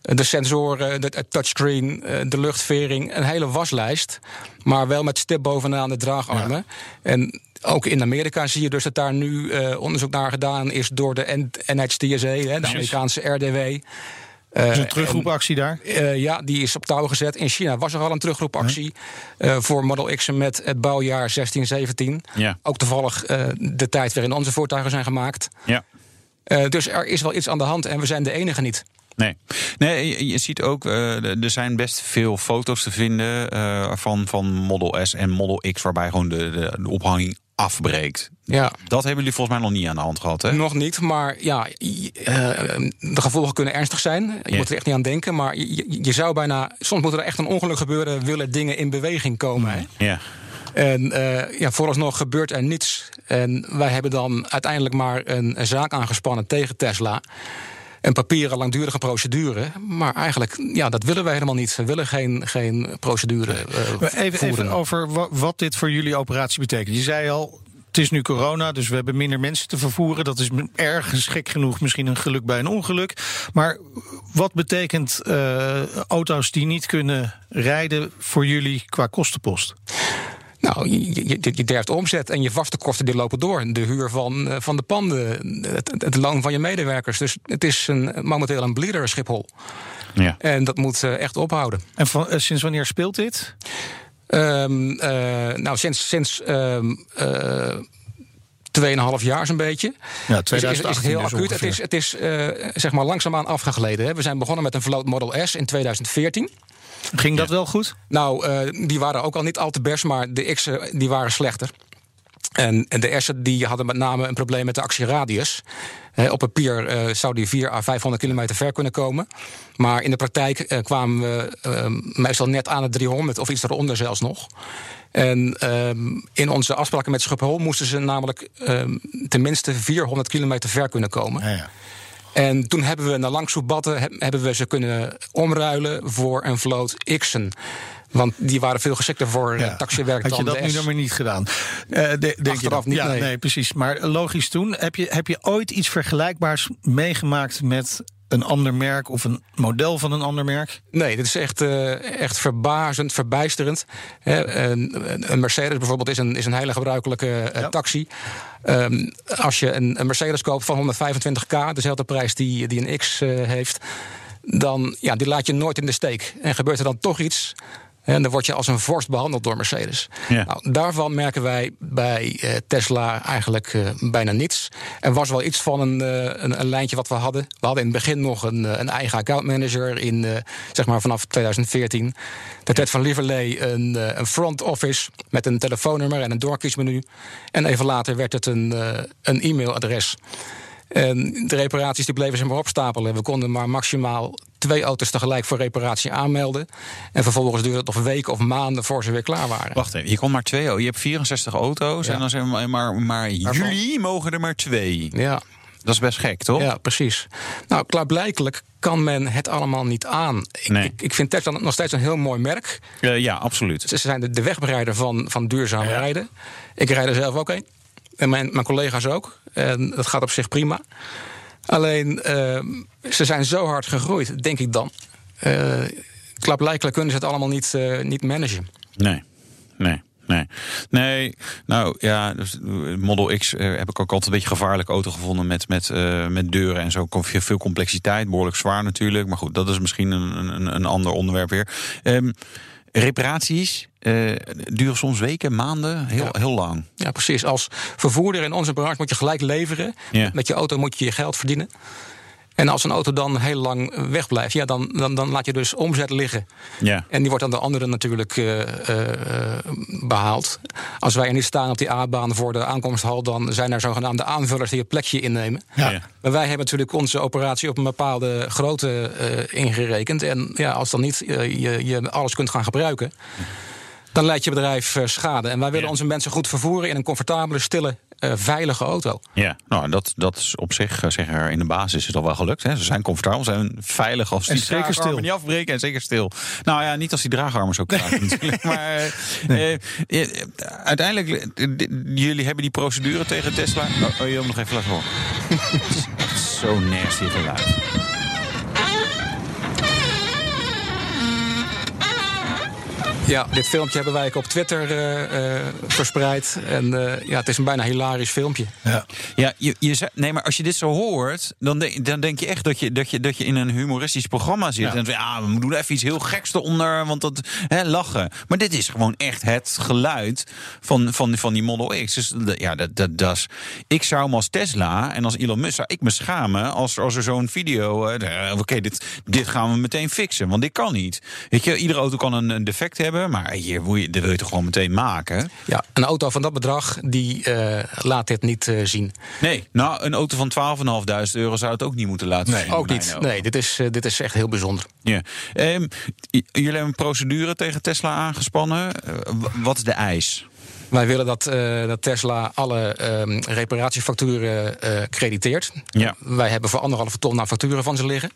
De sensoren, de touchscreen, de luchtvering, een hele waslijst. Maar wel met stip bovenaan de draagarmen. Ja. En ook in Amerika zie je dus dat daar nu onderzoek naar gedaan is door de NHTSA, de Amerikaanse RDW. Uh, is een terugroepactie daar? Uh, ja, die is op touw gezet. In China was er al een terugroepactie uh, voor Model X met het bouwjaar 1617. Ja. Ook toevallig de tijd waarin onze voertuigen zijn gemaakt. Ja. dus er is wel iets aan de hand en we zijn de enige niet. Nee, nee je, ziet ook, er zijn best veel foto's te vinden van, van Model S en Model X, waarbij gewoon de, de, de ophanging afbreekt. Ja. Dat hebben jullie volgens mij nog niet aan de hand gehad, hè? Nog niet, maar ja, de gevolgen kunnen ernstig zijn. Je moet er echt niet aan denken, maar je, je, zou bijna... Soms moet er echt een ongeluk gebeuren, willen dingen in beweging komen. Hè? Ja. En uh, ja, vooralsnog gebeurt er niets. En wij hebben dan uiteindelijk maar een zaak aangespannen tegen Tesla een papieren langdurige procedure. Maar eigenlijk, ja, dat willen wij helemaal niet. We willen geen, geen procedure uh, even, even, over wat dit voor jullie operatie betekent. Je zei al, het is nu corona, dus we hebben minder mensen te vervoeren. Dat is ergens gek genoeg misschien een geluk bij een ongeluk. Maar wat betekent uh, auto's die niet kunnen rijden voor jullie qua kostenpost? Nou, je, je, je derft omzet en je vaste kosten die lopen door. De huur van, van de panden, het, het loon van je medewerkers. Dus het is een, momenteel een bleeder Schiphol. Ja. En dat moet echt ophouden. En van, sinds wanneer speelt dit? Um, uh, nou, sinds, sinds um, uh, 2,5 jaar zo'n beetje. Ja, 2018 is, heel acuut. Het is, het is uh, zeg maar langzaamaan afgegleden. Hè. We zijn begonnen met een vloot Model S in 2014. Ging dat wel goed? Nou, uh, die waren ook al niet al te best, maar de X'en die waren slechter. En, en de S'en die hadden met name een probleem met de actieradius. He, op papier uh, zou die 4 à 500 kilometer ver kunnen komen. Maar in de praktijk uh, kwamen we uh, meestal net aan de 300 of iets eronder zelfs nog. En in onze afspraken met Schiphol moesten ze namelijk tenminste 400 kilometer ver kunnen komen. Ja, ja. En toen hebben we na lang hebben we ze kunnen omruilen voor een vloot X'en. Want die waren veel geschikter voor ja. taxiwerk Had je dan dat nu nog maar niet gedaan? Uh, de, denk Achteraf je niet, ja, nee. precies. Maar logisch toen. Heb je, heb je ooit iets vergelijkbaars meegemaakt met een ander merk of een model van een ander merk? Nee, dit is echt, uh, echt verbazend, verbijsterend. He, een, een, Mercedes bijvoorbeeld is een, is een hele gebruikelijke uh, ja. taxi. Um, als je een, een, Mercedes koopt van 125k, dezelfde prijs die, die een X uh, heeft, dan ja, die laat je nooit in de steek. En gebeurt er dan toch iets, en dan word je als een vorst behandeld door Mercedes. Ja. Nou, daarvan merken wij bij uh, Tesla eigenlijk uh, bijna niets. Er was wel iets van een, uh, een, een, lijntje wat we hadden. We hadden in het begin nog een, een eigen accountmanager in, zeg maar vanaf 2014. De tijd van Lieverlee een, een front office met een telefoonnummer en een doorkiesmenu. En even later werd het een, een e-mailadres. En de reparaties die bleven ze maar opstapelen. We konden maar maximaal twee auto's tegelijk voor reparatie aanmelden. En vervolgens duurde het nog weken of maanden voor ze weer klaar waren. Wacht even, je kon maar twee. Je hebt 64 auto's ja. en dan zijn maar, maar, maar jullie mogen er maar twee. Ja. Dat is best gek, toch? Ja, precies. Nou, klaarblijkelijk kan men het allemaal niet aan. Ik, nee. ik, ik vind Tesla nog steeds een heel mooi merk. Uh, ja, absoluut. Ze zijn de, de wegbereider van, van duurzaam ja. rijden. Ik rijd er zelf ook een. En mijn, mijn collega's ook. En dat gaat op zich prima. Alleen, uh, ze zijn zo hard gegroeid, denk ik dan. Uh, klaarblijkelijk kunnen ze het allemaal niet, uh, niet managen. Nee, nee. Nee, nee. Nou ja, dus Model X heb ik ook altijd een beetje gevaarlijke auto gevonden met, met, met deuren en zo. Veel complexiteit, behoorlijk zwaar natuurlijk. Maar goed, dat is misschien een, een, een ander onderwerp weer. Um, reparaties uh, duren soms weken, maanden, heel, ja. heel lang. Ja, precies. Als vervoerder in onze branche moet je gelijk leveren. Ja. Met je auto moet je je geld verdienen. En als een auto dan heel lang wegblijft, ja, dan, dan, dan laat je dus omzet liggen. Ja. En die wordt aan de anderen natuurlijk uh, uh, behaald. Als wij er niet staan op die A-baan voor de aankomsthal, dan zijn er zogenaamde aanvullers die het plekje innemen. Ja. Ja. Maar wij hebben natuurlijk onze operatie op een bepaalde grootte uh, ingerekend. En ja, als dan niet je, je alles kunt gaan gebruiken. Dan leidt je bedrijf schade. En wij willen Ja. onze mensen goed vervoeren in een comfortabele, stille eh, veilige auto. Ja, nou, dat, dat is op zich, eh, zeg maar, in de basis is het al wel gelukt. Hè. Ze zijn comfortabel, ze zijn veilig als En die zeker stil. niet afbreken en zeker stil. Nou ja, niet als die draagarmen zo kraken natuurlijk. Maar eh, eh, eh, uiteindelijk, eh, jullie hebben die procedure tegen Tesla. Oh, oh, je wil hem nog even laten horen. Het is echt zo nasty geluid. Ja, dit filmpje hebben wij ook op Twitter eh, eh, verspreid. En eh, ja, het is een bijna hilarisch filmpje. Ja. Ja, je, je zei, nee, maar als je dit zo hoort, dan, denk- dan denk je echt dat je, dat, je, dat je in een humoristisch programma zit. Ja. En ja, we doen even iets heel geks eronder, want dat hè, lachen. Maar dit is gewoon echt het geluid van, van, van die Model X. Dus ja, dat, dat, dat is, ik zou me als Tesla en als Elon Musk zou ik me schamen als, als er zo'n video. eh, Oké, dit, dit gaan we meteen fixen, want dit kan niet. Weet je, iedere auto kan een, een defect hebben, maar hier wil je, dit wil je toch gewoon meteen maken. Ja, een auto van dat bedrag, die eh, laat dit niet eh, zien. Nee, nou, een auto van 12.500 euro zou het ook niet moeten laten zien. Ook niet. ogen. Nee, dit is, eh, dit is echt heel bijzonder. Ja. Ehm, jullie hebben een procedure tegen Tesla aangespannen. Wat is de eis? Wij willen dat, eh, dat Tesla alle ehm, reparatiefacturen eh, crediteert. Ja. Wij hebben voor anderhalve ton aan facturen van ze liggen.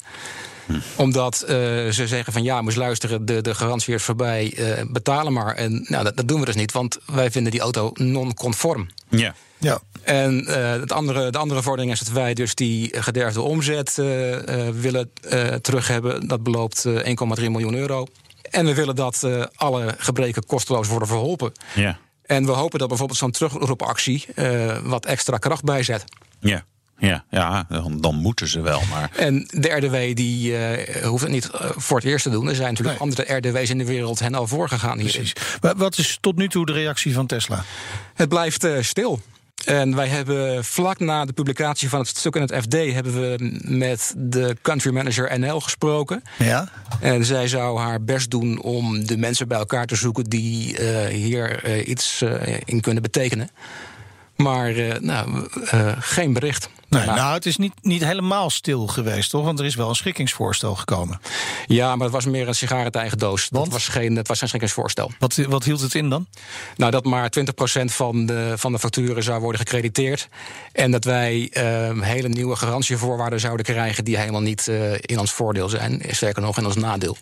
Omdat eh, ze zeggen van ja, eens luisteren, de, de garantie is voorbij, eh, betalen maar. En nou, dat, dat doen we dus niet, want wij vinden die auto non-conform. Ja. Ja. En eh, het andere, de andere vordering is dat wij dus die gederfde omzet willen eh, terug hebben. Dat beloopt eh, 1,3 miljoen euro. En we willen dat eh, alle gebreken kosteloos worden verholpen. Ja. En we hopen dat bijvoorbeeld zo'n terugroepactie eh, wat extra kracht bijzet. Ja. Ja, ja dan, dan moeten ze wel, maar... En de RDW die eh, hoeft het niet eh, voor het eerst te doen. Er zijn natuurlijk andere RDW's in de wereld hen al voorgegaan hierin. Precies. Wa- Wat is tot nu toe de reactie van Tesla? Het blijft eh, stil. En wij hebben vlak na de publicatie van het stuk in het FD... hebben we met de country manager NL gesproken. Ja. En zij zou haar best doen om de mensen bij elkaar te zoeken... die eh, hier eh, iets eh, in kunnen betekenen. Maar eh, nou, eh, geen bericht. Nee, Nou, nou, het is niet, niet helemaal stil geweest, toch? Want er is wel een schikkingsvoorstel gekomen. Ja, maar het was meer een sigaar uit eigen doos. Want? Dat was geen, het was geen schikkingsvoorstel. Wat, wat hield het in dan? Nou, dat maar 20% van de, van de facturen zou worden gecrediteerd. En dat wij eh, hele nieuwe garantievoorwaarden zouden krijgen... die helemaal niet eh, in ons voordeel zijn. Sterker nog, in ons nadeel.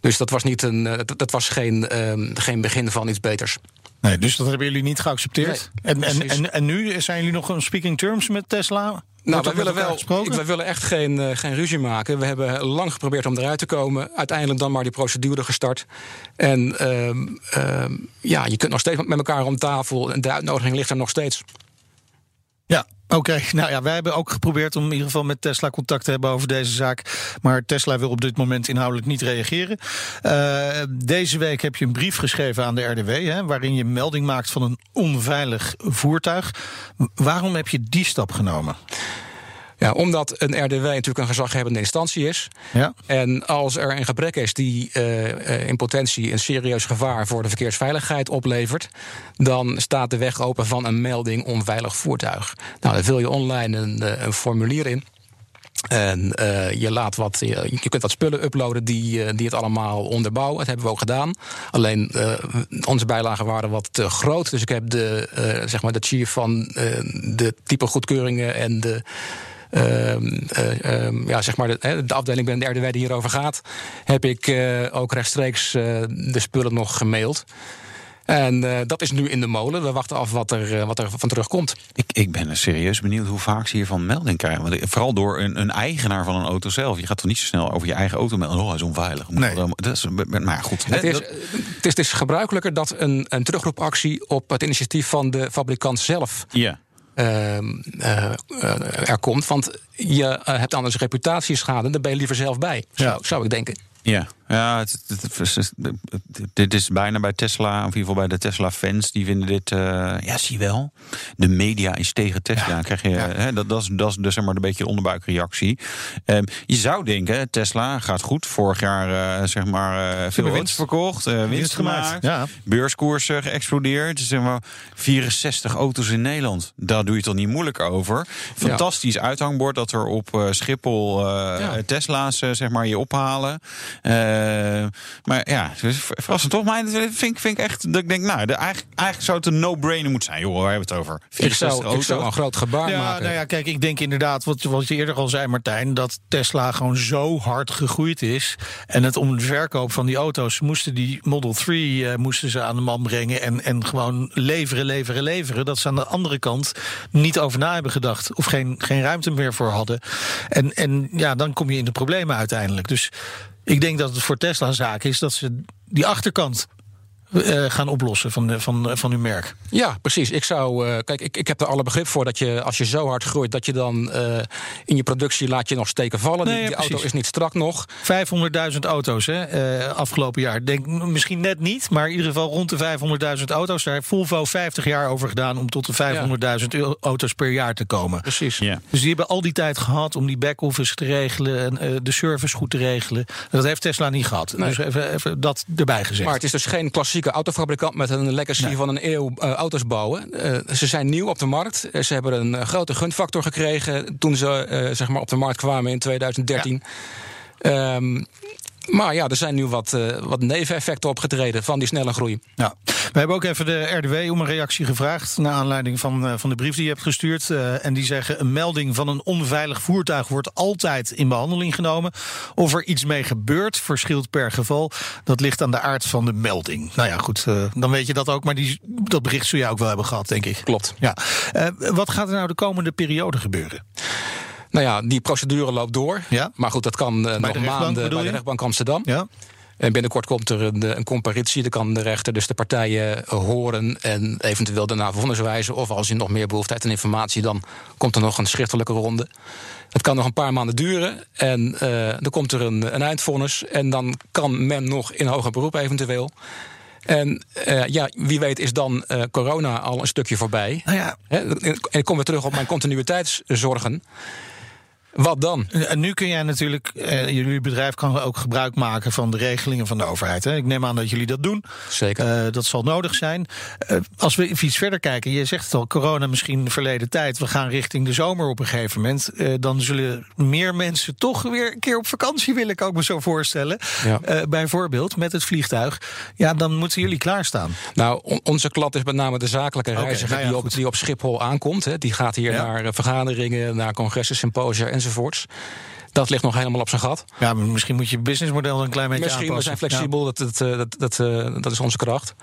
Dus dat was, niet een, eh, dat, dat was geen, eh, geen begin van iets beters. Nee, dus dat hebben jullie niet geaccepteerd. Nee, en, en, en, en nu zijn jullie nog een speaking terms met Tesla? Nou, wij met willen, wel, wij willen echt geen, eh, geen ruzie maken. We hebben lang geprobeerd om eruit te komen. Uiteindelijk dan maar die procedure gestart. En ehm, ehm, ja, je kunt nog steeds met elkaar om tafel. En de uitnodiging ligt er nog steeds. Ja, oké. Nou ja, wij hebben ook geprobeerd om in ieder geval met Tesla contact te hebben over deze zaak. Maar Tesla wil op dit moment inhoudelijk niet reageren. Eh, deze week heb je een brief geschreven aan de RDW, hè, waarin je melding maakt van een onveilig voertuig. Waarom heb je die stap genomen? Ja, omdat een RDW natuurlijk een gezaghebbende instantie is. Ja. En als er een gebrek is die eh, eh, in potentie een serieus gevaar voor de verkeersveiligheid oplevert, dan staat de weg open van een melding onveilig voertuig. Nou, dan vul je online een, eh, een formulier in. En je, laat wat, je, je kunt wat spullen uploaden die, die het allemaal onderbouwen. Dat hebben we ook gedaan. Alleen onze bijlagen waren wat te groot. Dus ik heb de, zeg maar de chief van de type goedkeuringen en de. Ehm, eh, ehm, ja, zeg maar de, hè, de afdeling binnen de RDW die hierover gaat, heb ik eh, ook rechtstreeks eh, de spullen nog gemaild. En eh, dat is nu in de molen. We wachten af wat er, wat er van terugkomt. Ik, ik ben serieus benieuwd hoe vaak ze hiervan melding krijgen. Want, vooral door een, een eigenaar van een auto zelf. Je gaat toch niet zo snel over je eigen auto melden. Oh, hij is onveilig. Nee. wel- Dat is, maar goed. Het is, dat- het, is, het is gebruikelijker dat een, een terugroepactie op het initiatief van de fabrikant zelf ja. Ehm, eh, er komt. Want je eh, hebt anders reputatieschade, daar ben je liever zelf bij, zou, Ja. zou ik denken. Ja, ja het, dit is bijna bij Tesla, of in ieder geval bij de Tesla-fans, die vinden dit, eh, ja, zie je wel. De media is tegen Tesla. Krijg je, hè, dat, dat is, dat is dus zeg maar een beetje de onderbuikreactie. Ehm, je zou denken, Tesla gaat goed. Vorig jaar eh, zeg maar eh, veel winst verkocht, winst, Winst gemaakt, gemaakt, ja. beurskoersen geëxplodeerd. Zeg maar 64 auto's in Nederland. Daar doe je toch niet moeilijk over. Fantastisch uithangbord dat er op Schiphol. Tesla's zeg maar je ophalen. Eh, maar ja, dus verrassend toch? Maar dat vind, ik- vind ik echt dat ik denk, nou, de, eigenlijk, eigenlijk zou het een no-brainer moeten zijn. Joh, waar hebben we het over? Ik 64 zou, ik zou een groot gebaar Ja, maken. nou ja, kijk, ik denk inderdaad, wat, wat je eerder al zei, Martijn, dat Tesla gewoon zo hard gegroeid is. En het om de verkoop van die auto's moesten die Model 3 eh, moesten ze aan de man brengen. En, en gewoon leveren, leveren, leveren. Dat ze aan de andere kant niet over na hebben gedacht. Of geen, geen ruimte meer voor hadden. En, en ja, dan kom je in de problemen uiteindelijk. Dus ik denk dat het voor Tesla een zaak is dat ze die achterkant eh, gaan oplossen van, van, van hun merk. Ja, precies. Ik zou. eh, kijk, ik, ik heb er alle begrip voor dat je als je zo hard groeit, dat je dan eh, in je productie laat je nog steken vallen. Nee, die ja, die auto is niet strak nog. 500.000 auto's hè, eh, afgelopen jaar. Denk misschien net niet, maar in ieder geval rond de 500.000 auto's. Daar heeft Volvo 50 jaar over gedaan om tot de 500.000 eu- auto's per jaar te komen. Precies. Ja. Dus die hebben al die tijd gehad om die back-office te regelen en eh, de service goed te regelen. Dat heeft Tesla niet gehad. Nee. Dus even, even dat erbij gezegd. Maar het is dus geen klassieke autofabrikant met een legacy Nee. van een eeuw eh, auto's bouwen. Eh, ze zijn nieuw op de markt. Eh, ze hebben een grote gunfactor gekregen toen ze zeg maar op de markt kwamen in 2013. Ehm, maar ja, er zijn nu wat, eh, wat neveneffecten opgetreden van die snelle groei. Ja. We hebben ook even de RDW om een reactie gevraagd. Naar aanleiding van, eh, van de brief die je hebt gestuurd. Eh, en die zeggen: een melding van een onveilig voertuig wordt altijd in behandeling genomen. Of er iets mee gebeurt, verschilt per geval. Dat ligt aan de aard van de melding. Nou ja, goed, dan weet je dat ook. Maar die, dat bericht zul je ook wel hebben gehad, denk ik. Klopt. Ja. Wat gaat er nou de komende periode gebeuren? Nou ja, die procedure loopt door. Ja. Maar goed, dat kan eh, nog maanden bij de rechtbank Amsterdam. Ja. En binnenkort komt er een, eh, een comparitie. Dan kan de rechter dus de partijen eh, horen en eventueel daarna vonnis wijzen. Of als je nog meer behoefte hebt aan informatie, dan komt er nog een schriftelijke ronde. Het kan nog een paar maanden duren. En dan komt er een, een eindvonnis. En dan kan men nog in hoger beroep eventueel. En ja, wie weet is dan corona al een stukje voorbij. Nou ja, en ik kom weer terug op mijn continuïteitszorgen. Wat dan? En nu kun jij natuurlijk, eh, jullie bedrijf kan ook gebruik maken van de regelingen van de overheid. Hè? Ik neem aan dat jullie dat doen. Zeker. Eh, dat zal nodig zijn. Eh, als we even iets verder kijken, je zegt het al, corona misschien verleden tijd. We gaan richting de zomer op een gegeven moment. Dan zullen meer mensen toch weer een keer op vakantie willen, kan ik me zo voorstellen. Ja. Bijvoorbeeld met het vliegtuig. Ja, dan moeten jullie klaarstaan. Nou, on- onze klant is met name de zakelijke reiziger nou ja, die, op, goed. die op Schiphol aankomt. Hè. Die gaat hier Ja. naar vergaderingen, naar congressen, symposia enzovoorts. Dat ligt nog helemaal op zijn gat. Ja, maar misschien moet je businessmodel een klein beetje Misschien, we aanpassen. zijn flexibel, dat, dat, eh, dat, dat, eh, dat is onze kracht.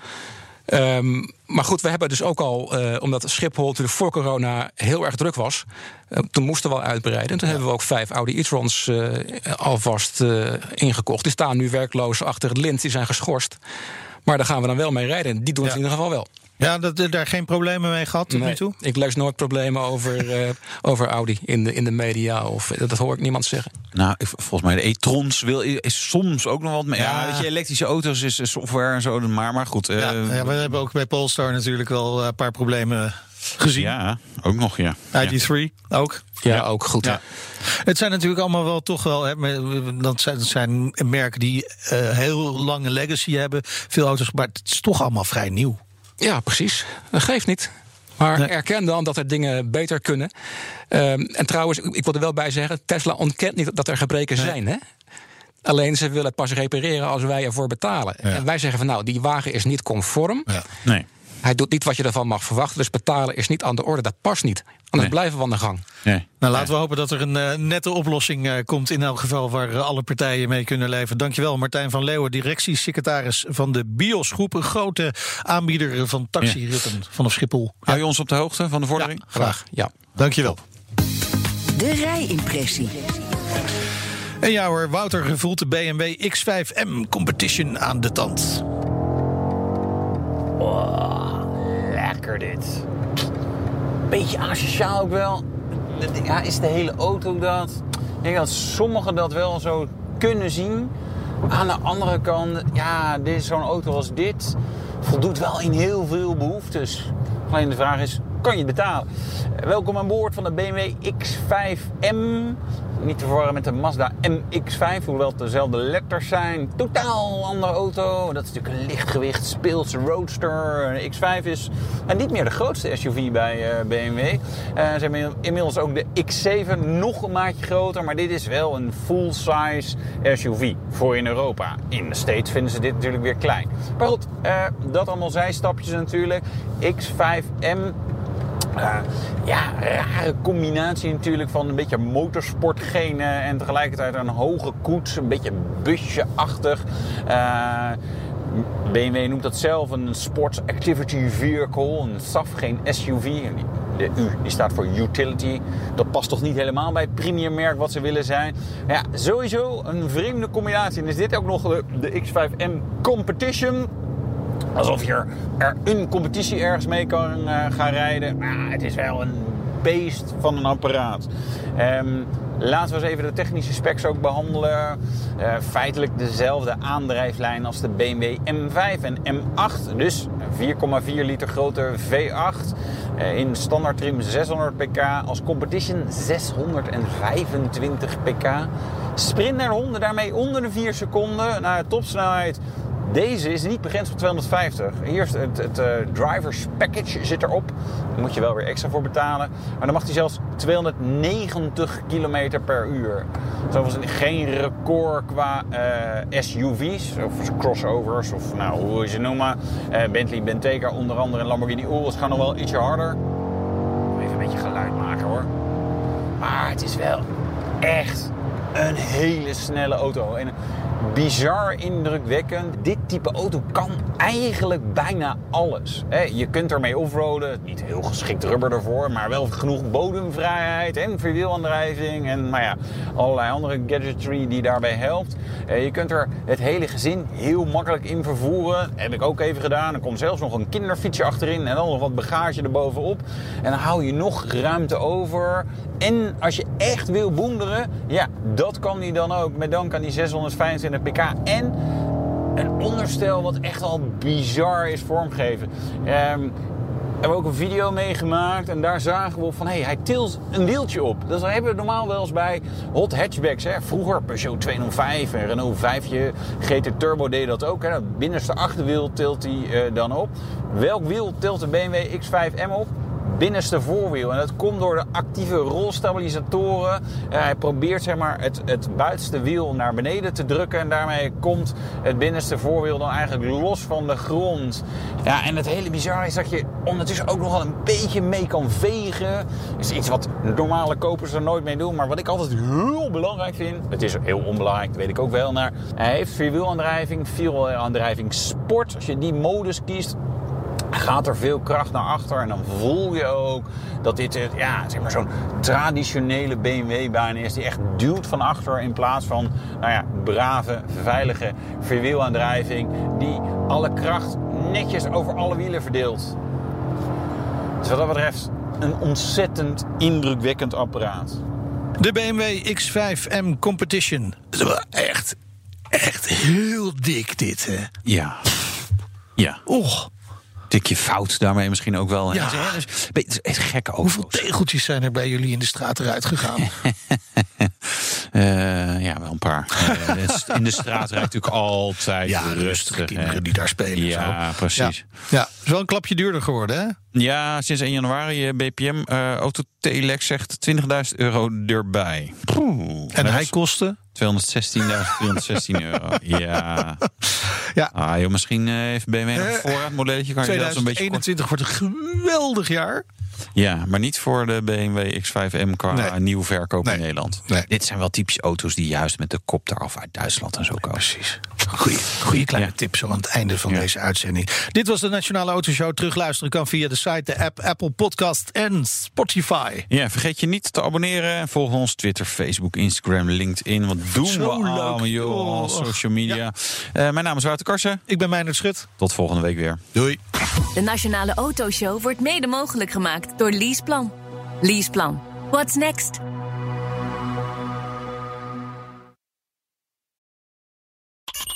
Ehm, maar goed, we hebben dus ook al, eh, omdat Schiphol natuurlijk voor corona heel erg druk was, toen moesten we al uitbreiden. En toen hebben we ook vijf Audi e-trons alvast ingekocht. Die staan nu werkloos achter het lint, die zijn geschorst. Maar daar gaan we dan wel mee rijden. Die doen het Ja. in ieder geval wel. Ja, dat, daar geen problemen mee gehad tot Nee, nu toe? Ik lees nooit problemen over, eh, over Audi in de, in de media. Of, dat hoor ik niemand zeggen. Nou, ik- volgens mij de e-trons wil, is soms ook nog wat. Maar ja, Ja. weet je, elektrische auto's is software en zo. Maar, maar goed. eh, Ja, ja, we hebben ook bij Polestar natuurlijk wel een paar problemen gezien. ja, ook nog, ja. ID3 ook. Ja, ook goed. Ja. Het zijn natuurlijk allemaal wel toch wel. Hè, dat, zijn, dat zijn merken die eh, heel lange legacy hebben. Veel auto's, maar het is toch allemaal vrij nieuw. Ja, precies. Dat geeft niet. Maar Nee. erken dan dat er dingen beter kunnen. Ehm, en trouwens, ik wil er wel bij zeggen: Tesla ontkent niet dat er gebreken zijn. Hè? Alleen ze willen het pas repareren als wij ervoor betalen. En wij zeggen van nou, die wagen is niet conform. Nee. Hij doet niet wat je ervan mag verwachten. Dus betalen is niet aan de orde. Dat past niet. Anders Nee. blijven we aan de gang. nee. Nou, laten we hopen dat er een eh, nette oplossing eh, komt. In elk geval waar eh, alle partijen mee kunnen leven. Dankjewel, Martijn van Leeuwen, directiesecretaris van de BIOS Groep. Een grote aanbieder van taxiritten vanaf Schiphol. Hou je ons op de hoogte van de vordering? Graag. Ja. Dankjewel. De rijimpressie. En ja hoor, Wouter voelt de BMW X5M Competition aan de tand. Lekker dit. Beetje asociaal ook wel. Ja, is de hele auto dat? Ik denk dat sommigen dat wel zo kunnen zien. Aan de andere kant, ja, zo'n auto als dit voldoet wel in heel veel behoeftes. Alleen de vraag is, kan je het betalen? Welkom aan boord van de BMW X5M. Niet te verwarren met de Mazda MX-5, hoewel het dezelfde letters zijn. Totaal andere auto. Dat is natuurlijk een lichtgewicht speelse roadster. De X5 is en niet meer de grootste SUV bij eh, BMW. Eh, ze hebben inmiddels ook de X7 nog een maatje groter. Maar dit is wel een full-size SUV voor in Europa. In de States vinden ze dit natuurlijk weer klein. Maar goed, eh, dat allemaal zijstapjes natuurlijk. X5M uh, ja, rare combinatie natuurlijk van een beetje motorsportgenen en tegelijkertijd een hoge koets, een beetje busje-achtig. Uh, BMW noemt dat zelf een Sports Activity Vehicle, een SAF, geen SUV. De U die staat voor Utility. Dat past toch niet helemaal bij het premium merk wat ze willen zijn. Ja, sowieso een vreemde combinatie. En is dit ook nog de X5M Competition. Alsof je er een competitie ergens mee kan uh, gaan rijden. Maar het is wel een beest van een apparaat. Um, laten we eens even de technische specs ook behandelen. Uh, feitelijk dezelfde aandrijflijn als de BMW M5 en M8. Dus 4,4 liter grote V8. Uh, in standaard trim 600 pk. Als competition 625 pk. Sprint naar 100 daarmee onder de 4 seconden. Naar topsnelheid deze is niet begrensd op 250. Hier is het, het uh, drivers package zit erop. Daar moet je wel weer extra voor betalen. Maar dan mag hij zelfs 290 km per uur. Dat was geen record qua uh, SUV's of crossovers of nou, hoe je ze noemen. Uh, Bentley Bentayga onder andere en Lamborghini Urus gaan nog wel ietsje harder. Even een beetje geluid maken hoor. Maar het is wel echt een hele snelle auto. En bizar indrukwekkend. Dit type auto kan eigenlijk bijna alles. Je kunt ermee offroaden, niet heel geschikt rubber ervoor, maar wel genoeg bodemvrijheid en verwielaandrijving en nou ja, allerlei andere gadgetry die daarbij helpt. Je kunt er het hele gezin heel makkelijk in vervoeren. heb ik ook even gedaan. Er komt zelfs nog een kinderfietsje achterin en dan nog wat bagage erbovenop. En dan hou je nog ruimte over. En als je echt wil boenderen, ja, dat kan die dan ook met dank aan die 625 pk. En een onderstel wat echt al bizar is vormgegeven. Um, hebben we ook een video meegemaakt en daar zagen we van hé, hey, hij tilt een wieltje op. Dat hebben we normaal wel eens bij hot hatchbacks. Hè. Vroeger Peugeot 205 en Renault 5 GT Turbo deed dat ook. Hè. Het binnenste achterwiel tilt hij uh, dan op. Welk wiel tilt de BMW X5M op? Binnenste voorwiel. En dat komt door de actieve rolstabilisatoren. Uh, hij probeert zeg maar, het, het buitenste wiel naar beneden te drukken. En daarmee komt het binnenste voorwiel dan eigenlijk los van de grond. Ja, en het hele bizarre is dat je ondertussen ook nog wel een beetje mee kan vegen. Dat is iets wat normale kopers er nooit mee doen. Maar wat ik altijd heel belangrijk vind. Het is heel onbelangrijk, dat weet ik ook wel. Maar hij heeft vierwielaandrijving, vierwielaandrijving sport. Als je die modus kiest, gaat er veel kracht naar achter. En dan voel je ook dat dit ja, zeg maar zo'n traditionele BMW-baan is. Die echt duwt van achter in plaats van nou ja, brave, veilige verwielaandrijving. Die alle kracht netjes over alle wielen verdeelt. Dus wat dat betreft een ontzettend indrukwekkend apparaat. De BMW X5M Competition. Dat is wel echt, echt heel dik dit, hè? Ja. Ja. Och tikje fout daarmee misschien ook wel. Ja. Het is, het gekke auto's. Hoeveel tegeltjes zijn er bij jullie in de straat eruit gegaan? uh, ja, wel een paar. uh, in de straat rijdt natuurlijk altijd ja, rustige kinderen die daar spelen. Ja, zo. precies. Ja. ja, is wel een klapje duurder geworden, hè? Ja, sinds 1 januari BPM. Uh, Auto Telex zegt 20.000 euro erbij. En hij kostte? 216.416 euro. Ja. ja. Ah, joh, misschien heeft BMW nog een voorraadmodelletje. Kan 2021 wordt een geweldig jaar. Ja, maar niet voor de BMW X5M qua nee. nieuw verkoop nee. in Nederland. Nee. Dit zijn wel typische auto's die juist met de kop eraf uit Duitsland en zo komen. Precies. Goeie, goeie kleine Ja. tip zo aan het einde van Ja. deze uitzending. Dit was de Nationale Autoshow. Terugluisteren kan via de site, de app, Apple Podcast en Spotify. Ja, vergeet je niet te abonneren. Volg ons Twitter, Facebook, Instagram, LinkedIn. Wat doen Zo we allemaal, joh. Oh. Social media. Eh, mijn naam is Wouter Karsen. Ik ben Meijnerd Schut. Tot volgende week weer. Doei. De Nationale Autoshow wordt mede mogelijk gemaakt door Leaseplan. Leaseplan. What's next?